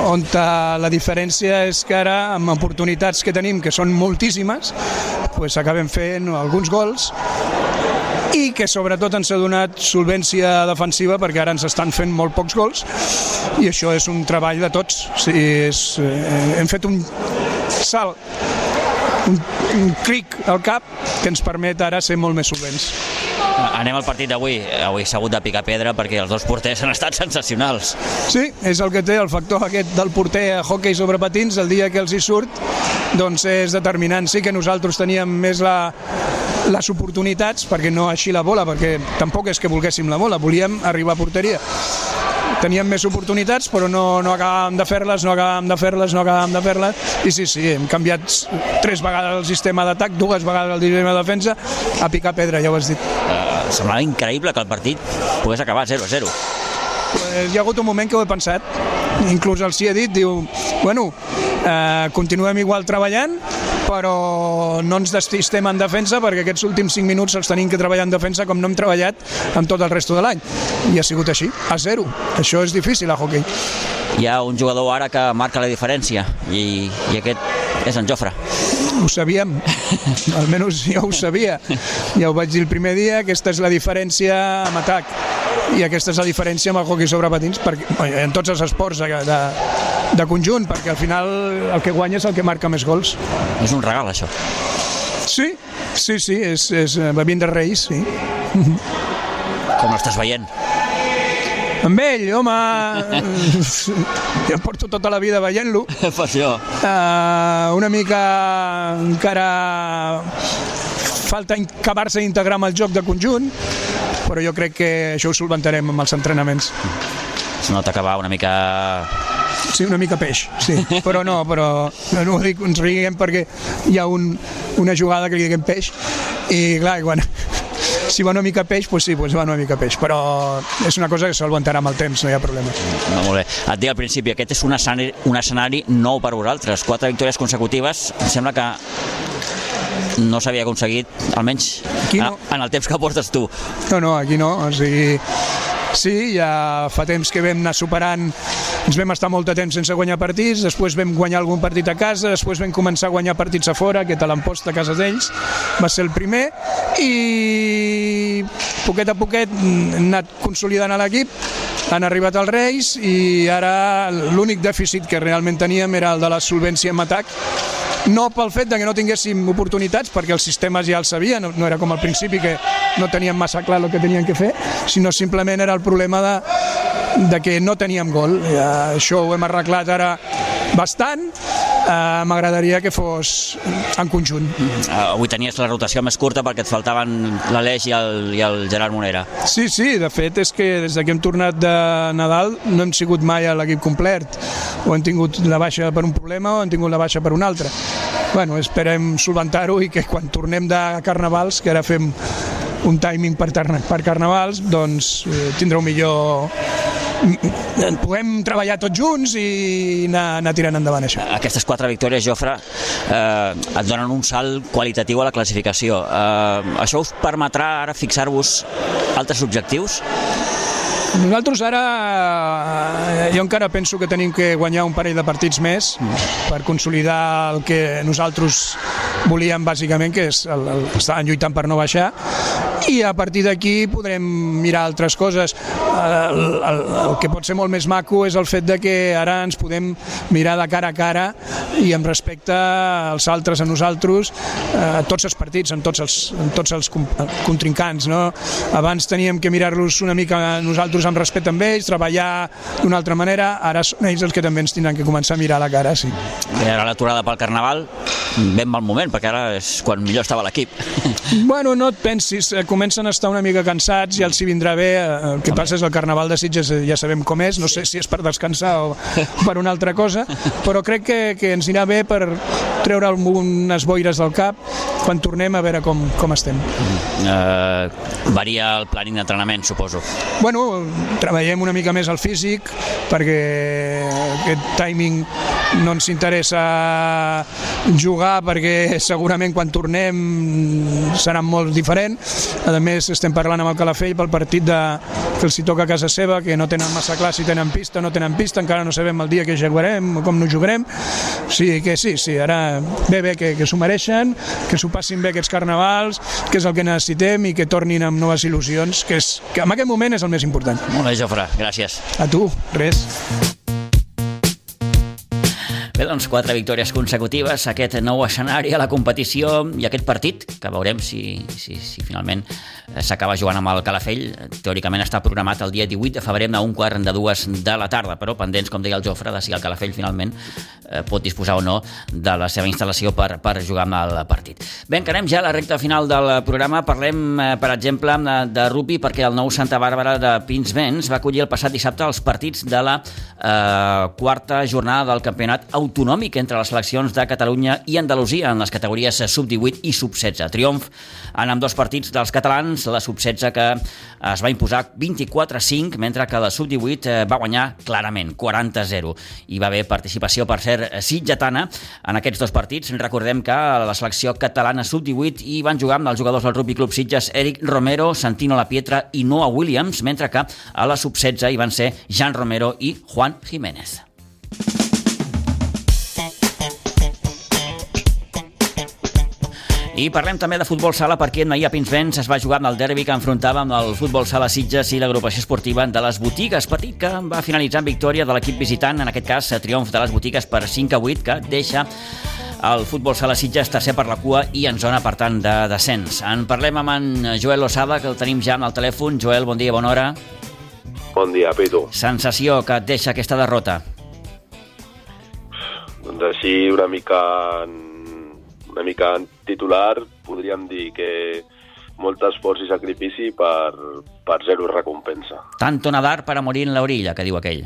on la diferència és que ara, amb oportunitats que tenim, que són moltíssimes, pues acabem fent alguns gols i que sobretot ens ha donat solvència defensiva perquè ara ens estan fent molt pocs gols i això és un treball de tots. O sigui, és, eh, hem fet un salt, un, un clic al cap que ens permet ara ser molt més solvents. Anem al partit d'avui. Avui s'ha hagut de picar pedra perquè els dos porters han estat sensacionals. Sí, és el que té el factor aquest del porter a hockey sobre patins, el dia que els hi surt, doncs és determinant. Sí que nosaltres teníem més la, les oportunitats, perquè no així la bola, perquè tampoc és que volguéssim la bola, volíem arribar a porteria teníem més oportunitats però no, no acabàvem de fer-les, no acabàvem de fer-les, no acabàvem de fer-les i sí, sí, hem canviat tres vegades el sistema d'atac, dues vegades el sistema de defensa a picar pedra, ja ho has dit. Uh, semblava increïble que el partit pogués acabar 0-0. Pues hi ha hagut un moment que ho he pensat, inclús el sí ha dit, diu, bueno, eh, continuem igual treballant, però no ens destistem en defensa perquè aquests últims 5 minuts els tenim que treballar en defensa com no hem treballat en tot el resto de l'any. I ha sigut així, a zero. Això és difícil a hockey. Hi ha un jugador ara que marca la diferència i, i aquest és en Jofre. Ho sabíem, [LAUGHS] almenys jo ho sabia. Ja ho vaig dir el primer dia, aquesta és la diferència amb atac i aquesta és la diferència amb el hockey sobre patins perquè, en tots els esports de, de, de conjunt, perquè al final el que guanya és el que marca més gols. És un regal, això. Sí, sí, sí, és, és bevint de Reis, sí. [LAUGHS] Com l'estàs veient? Amb ell, home, [LAUGHS] jo porto tota la vida veient-lo. [LAUGHS] Per això. Uh, una mica encara falta acabar-se d'integrar amb el joc de conjunt, però jo crec que això ho solventarem amb els entrenaments. Es nota que va una mica Sí, una mica peix, sí. Però no, però no, no ho dic, ens riguem perquè hi ha un, una jugada que li diguem peix i clar, quan, si va una mica peix, doncs sí, doncs va una mica peix, però és una cosa que s'aguantarà amb el temps, no hi ha problema. No, molt bé. Et dic al principi, aquest és un escenari, un escenari nou per vosaltres, quatre victòries consecutives, em sembla que no s'havia aconseguit, almenys no. en el temps que portes tu. No, no, aquí no, o sigui, sí, ja fa temps que vam anar superant. Ens vam estar molt de temps sense guanyar partits, després vam guanyar algun partit a casa, després vam començar a guanyar partits a fora, aquest a l'empost a casa d'ells, va ser el primer, i poquet a poquet hem anat consolidant l'equip, han arribat els Reis i ara l'únic dèficit que realment teníem era el de la solvència en atac no pel fet de que no tinguéssim oportunitats, perquè el sistema ja el sabia, no, no era com al principi que no teníem massa clar el que tenien que fer, sinó simplement era el problema de, de que no teníem gol. Ja, això ho hem arreglat ara bastant, uh, m'agradaria que fos en conjunt. Uh, avui tenies la rotació més curta perquè et faltaven l'Aleix i, el, i el Gerard Monera. Sí, sí, de fet és que des que hem tornat de Nadal no hem sigut mai a l'equip complet. O hem tingut la baixa per un problema o hem tingut la baixa per un altre. Bueno, esperem solventar-ho i que quan tornem de Carnavals, que ara fem un timing per, per Carnavals, doncs eh, tindreu millor mm, puguem treballar tots junts i anar, anar tirant endavant això. Aquestes quatre victòries, Jofre, eh, et donen un salt qualitatiu a la classificació. Eh, això us permetrà ara fixar-vos altres objectius? Nosaltres ara, eh, jo encara penso que tenim que guanyar un parell de partits més per consolidar el que nosaltres volíem bàsicament, que és el, el, estaven lluitant per no baixar, i a partir d'aquí podrem mirar altres coses. El, el, el que pot ser molt més maco és el fet de que ara ens podem mirar de cara a cara i amb respecte als altres, a nosaltres, a tots els partits, en tots els, en tots els contrincants. No? Abans teníem que mirar-los una mica nosaltres amb respecte amb ells, treballar d'una altra manera, ara són ells els que també ens tindran que començar a mirar a la cara, sí. I ara l'aturada pel Carnaval, ben mal moment, perquè ara és quan millor estava l'equip. Bueno, no et pensis, comencen a estar una mica cansats i els hi vindrà bé, el que passa és el Carnaval de Sitges ja sabem com és, no sé si és per descansar o per una altra cosa, però crec que, que ens anirà bé per treure unes boires del cap quan tornem a veure com, com estem. Uh, varia el planning d'entrenament, suposo. Bueno, treballem una mica més el físic perquè aquest timing no ens interessa jugar perquè segurament quan tornem serà molt diferent. A més, estem parlant amb el Calafell pel partit de, que els hi toca a casa seva, que no tenen massa clar si tenen pista no tenen pista, encara no sabem el dia que jugarem o com no jugarem. Sí, que sí, sí, ara bé, bé, que, que s'ho mereixen, que s'ho passin bé aquests carnavals, que és el que necessitem i que tornin amb noves il·lusions, que, és, que en aquest moment és el més important. Molt bé, Jofre, gràcies. A tu, res. Bé, doncs quatre victòries consecutives, aquest nou escenari a la competició i aquest partit, que veurem si, si, si finalment s'acaba jugant amb el Calafell. Teòricament està programat el dia 18 de febrer a un quart de dues de la tarda, però pendents, com deia el Jofre, de si el Calafell finalment eh, pot disposar o no de la seva instal·lació per, per jugar amb el partit. Bé, encarem ja la recta final del programa. Parlem, eh, per exemple, de, de rugby, perquè el nou Santa Bàrbara de Pinsbens va acollir el passat dissabte els partits de la eh, quarta jornada del campionat autonòmic entre les seleccions de Catalunya i Andalusia en les categories sub-18 i sub-16. Triomf en amb dos partits dels catalans, la sub-16 que es va imposar 24-5, mentre que la sub-18 va guanyar clarament, 40-0. Hi va haver participació, per ser sitgetana, en aquests dos partits. Recordem que la selecció catalana sub-18 hi van jugar amb els jugadors del Rugby Club Sitges Eric Romero, Santino La Pietra i Noah Williams, mentre que a la sub-16 hi van ser Jan Romero i Juan Jiménez. I parlem també de futbol sala perquè ahir a Pinsbens es va jugar amb el derbi que enfrontava amb el futbol sala Sitges i l'agrupació esportiva de les botigues. Partit que va finalitzar en victòria de l'equip visitant, en aquest cas triomf de les botigues per 5 a 8, que deixa el futbol sala Sitges tercer per la cua i en zona, per tant, de descens. En parlem amb en Joel Osada, que el tenim ja amb el telèfon. Joel, bon dia, bona hora. Bon dia, Pitu. Sensació que et deixa aquesta derrota? Doncs així una mica una mica en titular podríem dir que molt esforç i sacrifici per, per zero recompensa. Tanto nadar para morir en la orilla, que diu aquell.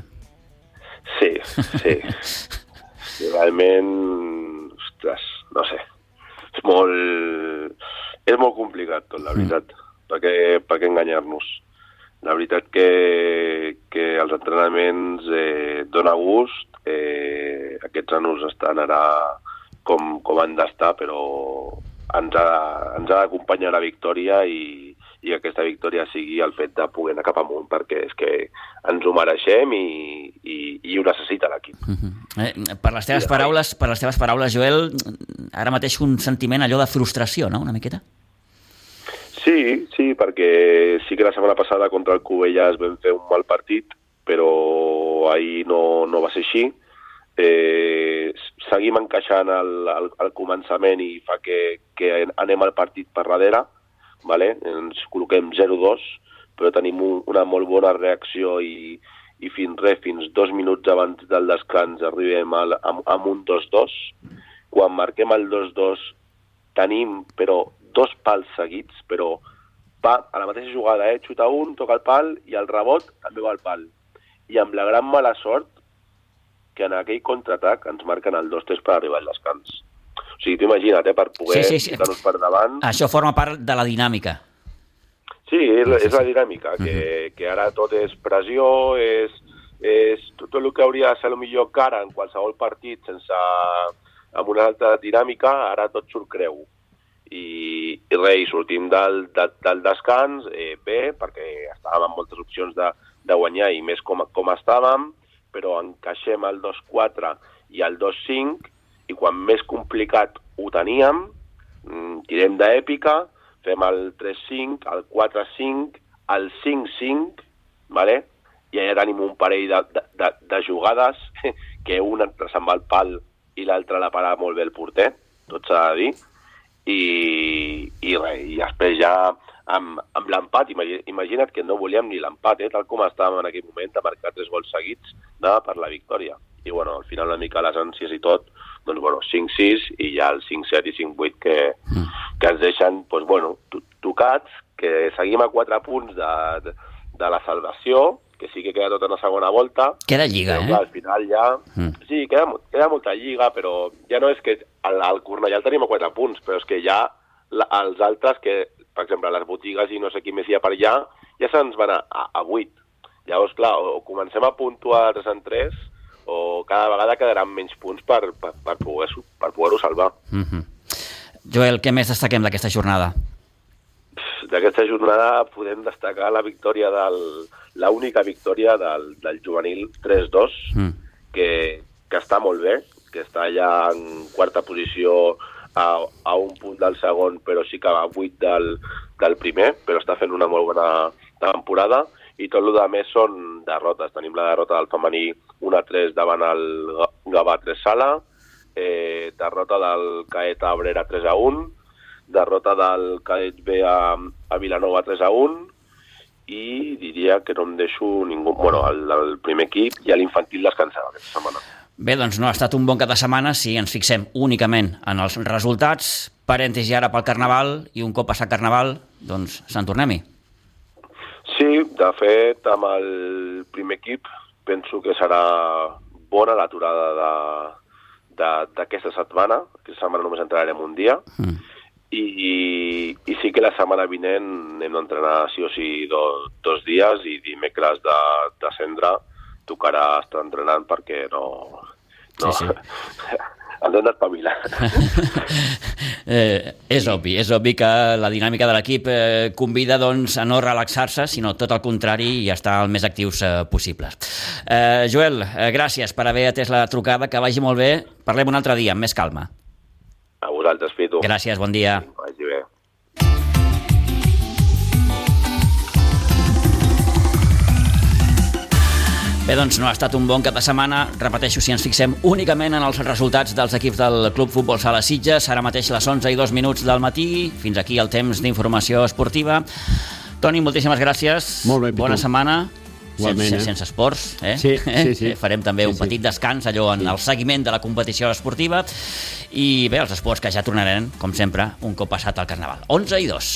Sí, sí. [LAUGHS] sí realment, ostres, no sé, és molt, és molt complicat tot, la veritat, mm. perquè, perquè enganyar-nos. La veritat que, que els entrenaments eh, dona gust, eh, aquests anos estan ara com, com han d'estar, però ens ha, ens ha d'acompanyar la victòria i, i aquesta victòria sigui el fet de poder anar cap amunt, perquè és que ens ho mereixem i, i, i ho necessita l'equip. Uh -huh. eh, per, les teves paraules, per les teves paraules, Joel, ara mateix un sentiment allò de frustració, no?, una miqueta? Sí, sí, perquè sí que la setmana passada contra el Covelles vam fer un mal partit, però ahir no, no va ser així, eh, seguim encaixant al, al, al començament i fa que, que anem al partit per darrere, vale? ens col·loquem 0-2, però tenim un, una molt bona reacció i, i fins res, fins dos minuts abans del descans arribem al, amb, amb un 2-2. Quan marquem el 2-2 tenim, però, dos pals seguits, però va a la mateixa jugada, eh? xuta un, toca el pal i el rebot també va al pal. I amb la gran mala sort que en aquell contraatac ens marquen el 2-3 per arribar al descans. O sigui, tu imagina't, eh, per poder sí, sí, sí. per davant... Això forma part de la dinàmica. Sí, és, sí, és la dinàmica, que, uh -huh. que ara tot és pressió, és, és tot el que hauria de ser el millor cara en qualsevol partit sense amb una altra dinàmica, ara tot surt creu. I, i res, sortim del, de, del descans eh, bé, perquè estàvem amb moltes opcions de, de guanyar i més com, com estàvem, però encaixem el 2-4 i el 2-5 i quan més complicat ho teníem, mm, tirem d'èpica, fem el 3-5, el 4-5, el 5-5, vale? i allà tenim un parell de, de, de, de jugades [LAUGHS] que una se'n va al pal i l'altra la para molt bé el porter, tot s'ha de dir, i, i, res, i després ja amb, amb l'empat, imagina't que no volíem ni l'empat, eh, tal com estàvem en aquell moment, de marcar tres gols seguits de, per la victòria. I bueno, al final una mica les ànsies i tot, doncs bueno, 5-6 i ja el 5-7 i 5-8 que, mm. que ens deixen, doncs bueno, tocats, que seguim a 4 punts de, de, de la salvació, que sí que queda tot en la segona volta. Queda lliga, però, eh? Clar, al final ja... Mm. Sí, queda, queda molta lliga, però ja no és que el, el Cornellà el tenim a 4 punts, però és que ja la, els altres, que per exemple les botigues i no sé qui més hi ha per allà, ja se'ns van a, a, a 8. Llavors, clar, o, o comencem a puntuar 3 en 3, o cada vegada quedaran menys punts per, per, per poder-ho per poder salvar. Mm -hmm. Joel, què més destaquem d'aquesta jornada? D'aquesta jornada podem destacar la victòria del la única victòria del, del juvenil 3-2, mm. que, que està molt bé, que està ja en quarta posició a, a un punt del segon, però sí que a vuit del, del primer, però està fent una molt bona temporada i tot el que més són derrotes. Tenim la derrota del femení 1-3 davant el Gavà 3 Sala, eh, derrota del Caet Abrera 3-1, derrota del Caet B a, a Vilanova 3-1, i diria que no em deixo ningú... Bueno, el, el primer equip i l'infantil descansava aquesta setmana. Bé, doncs no ha estat un bon cap de setmana si ens fixem únicament en els resultats, parèntesi ara pel Carnaval, i un cop passat Carnaval, doncs se'n tornem-hi. Sí, de fet, amb el primer equip penso que serà bona l'aturada d'aquesta setmana. Aquesta setmana només entrarem un dia. Mm. I, I sí que la setmana vinent hem d'entrenar sí o sí do, dos dies i dimecres de, de cendre tocarà estar entrenant perquè no... no sí, sí. ens hem d'espavilar. eh, és obvi, és obvi que la dinàmica de l'equip eh, convida doncs, a no relaxar-se, sinó tot el contrari i estar el més actius eh, possibles. Eh, Joel, eh, gràcies per haver atès la trucada, que vagi molt bé. Parlem un altre dia, amb més calma. A vosaltres, Pitu. Gràcies, bon dia. Vagi bé. Doncs no ha estat un bon cap de setmana. Repeteixo, si ens fixem únicament en els resultats dels equips del Club Futbol Sala Sitges, ara mateix les 11 i 2 minuts del matí, fins aquí el temps d'informació esportiva. Toni, moltíssimes gràcies. Molt bé, Pitu. Bona setmana. Igualment, sense, eh? sense esports, eh? Sí, sí, sí. [LAUGHS] Farem també Sí, un sí. petit descans allò en el seguiment de la competició esportiva i bé, els esports que ja tornaran, com sempre, un cop passat el Carnaval. 11 i 2.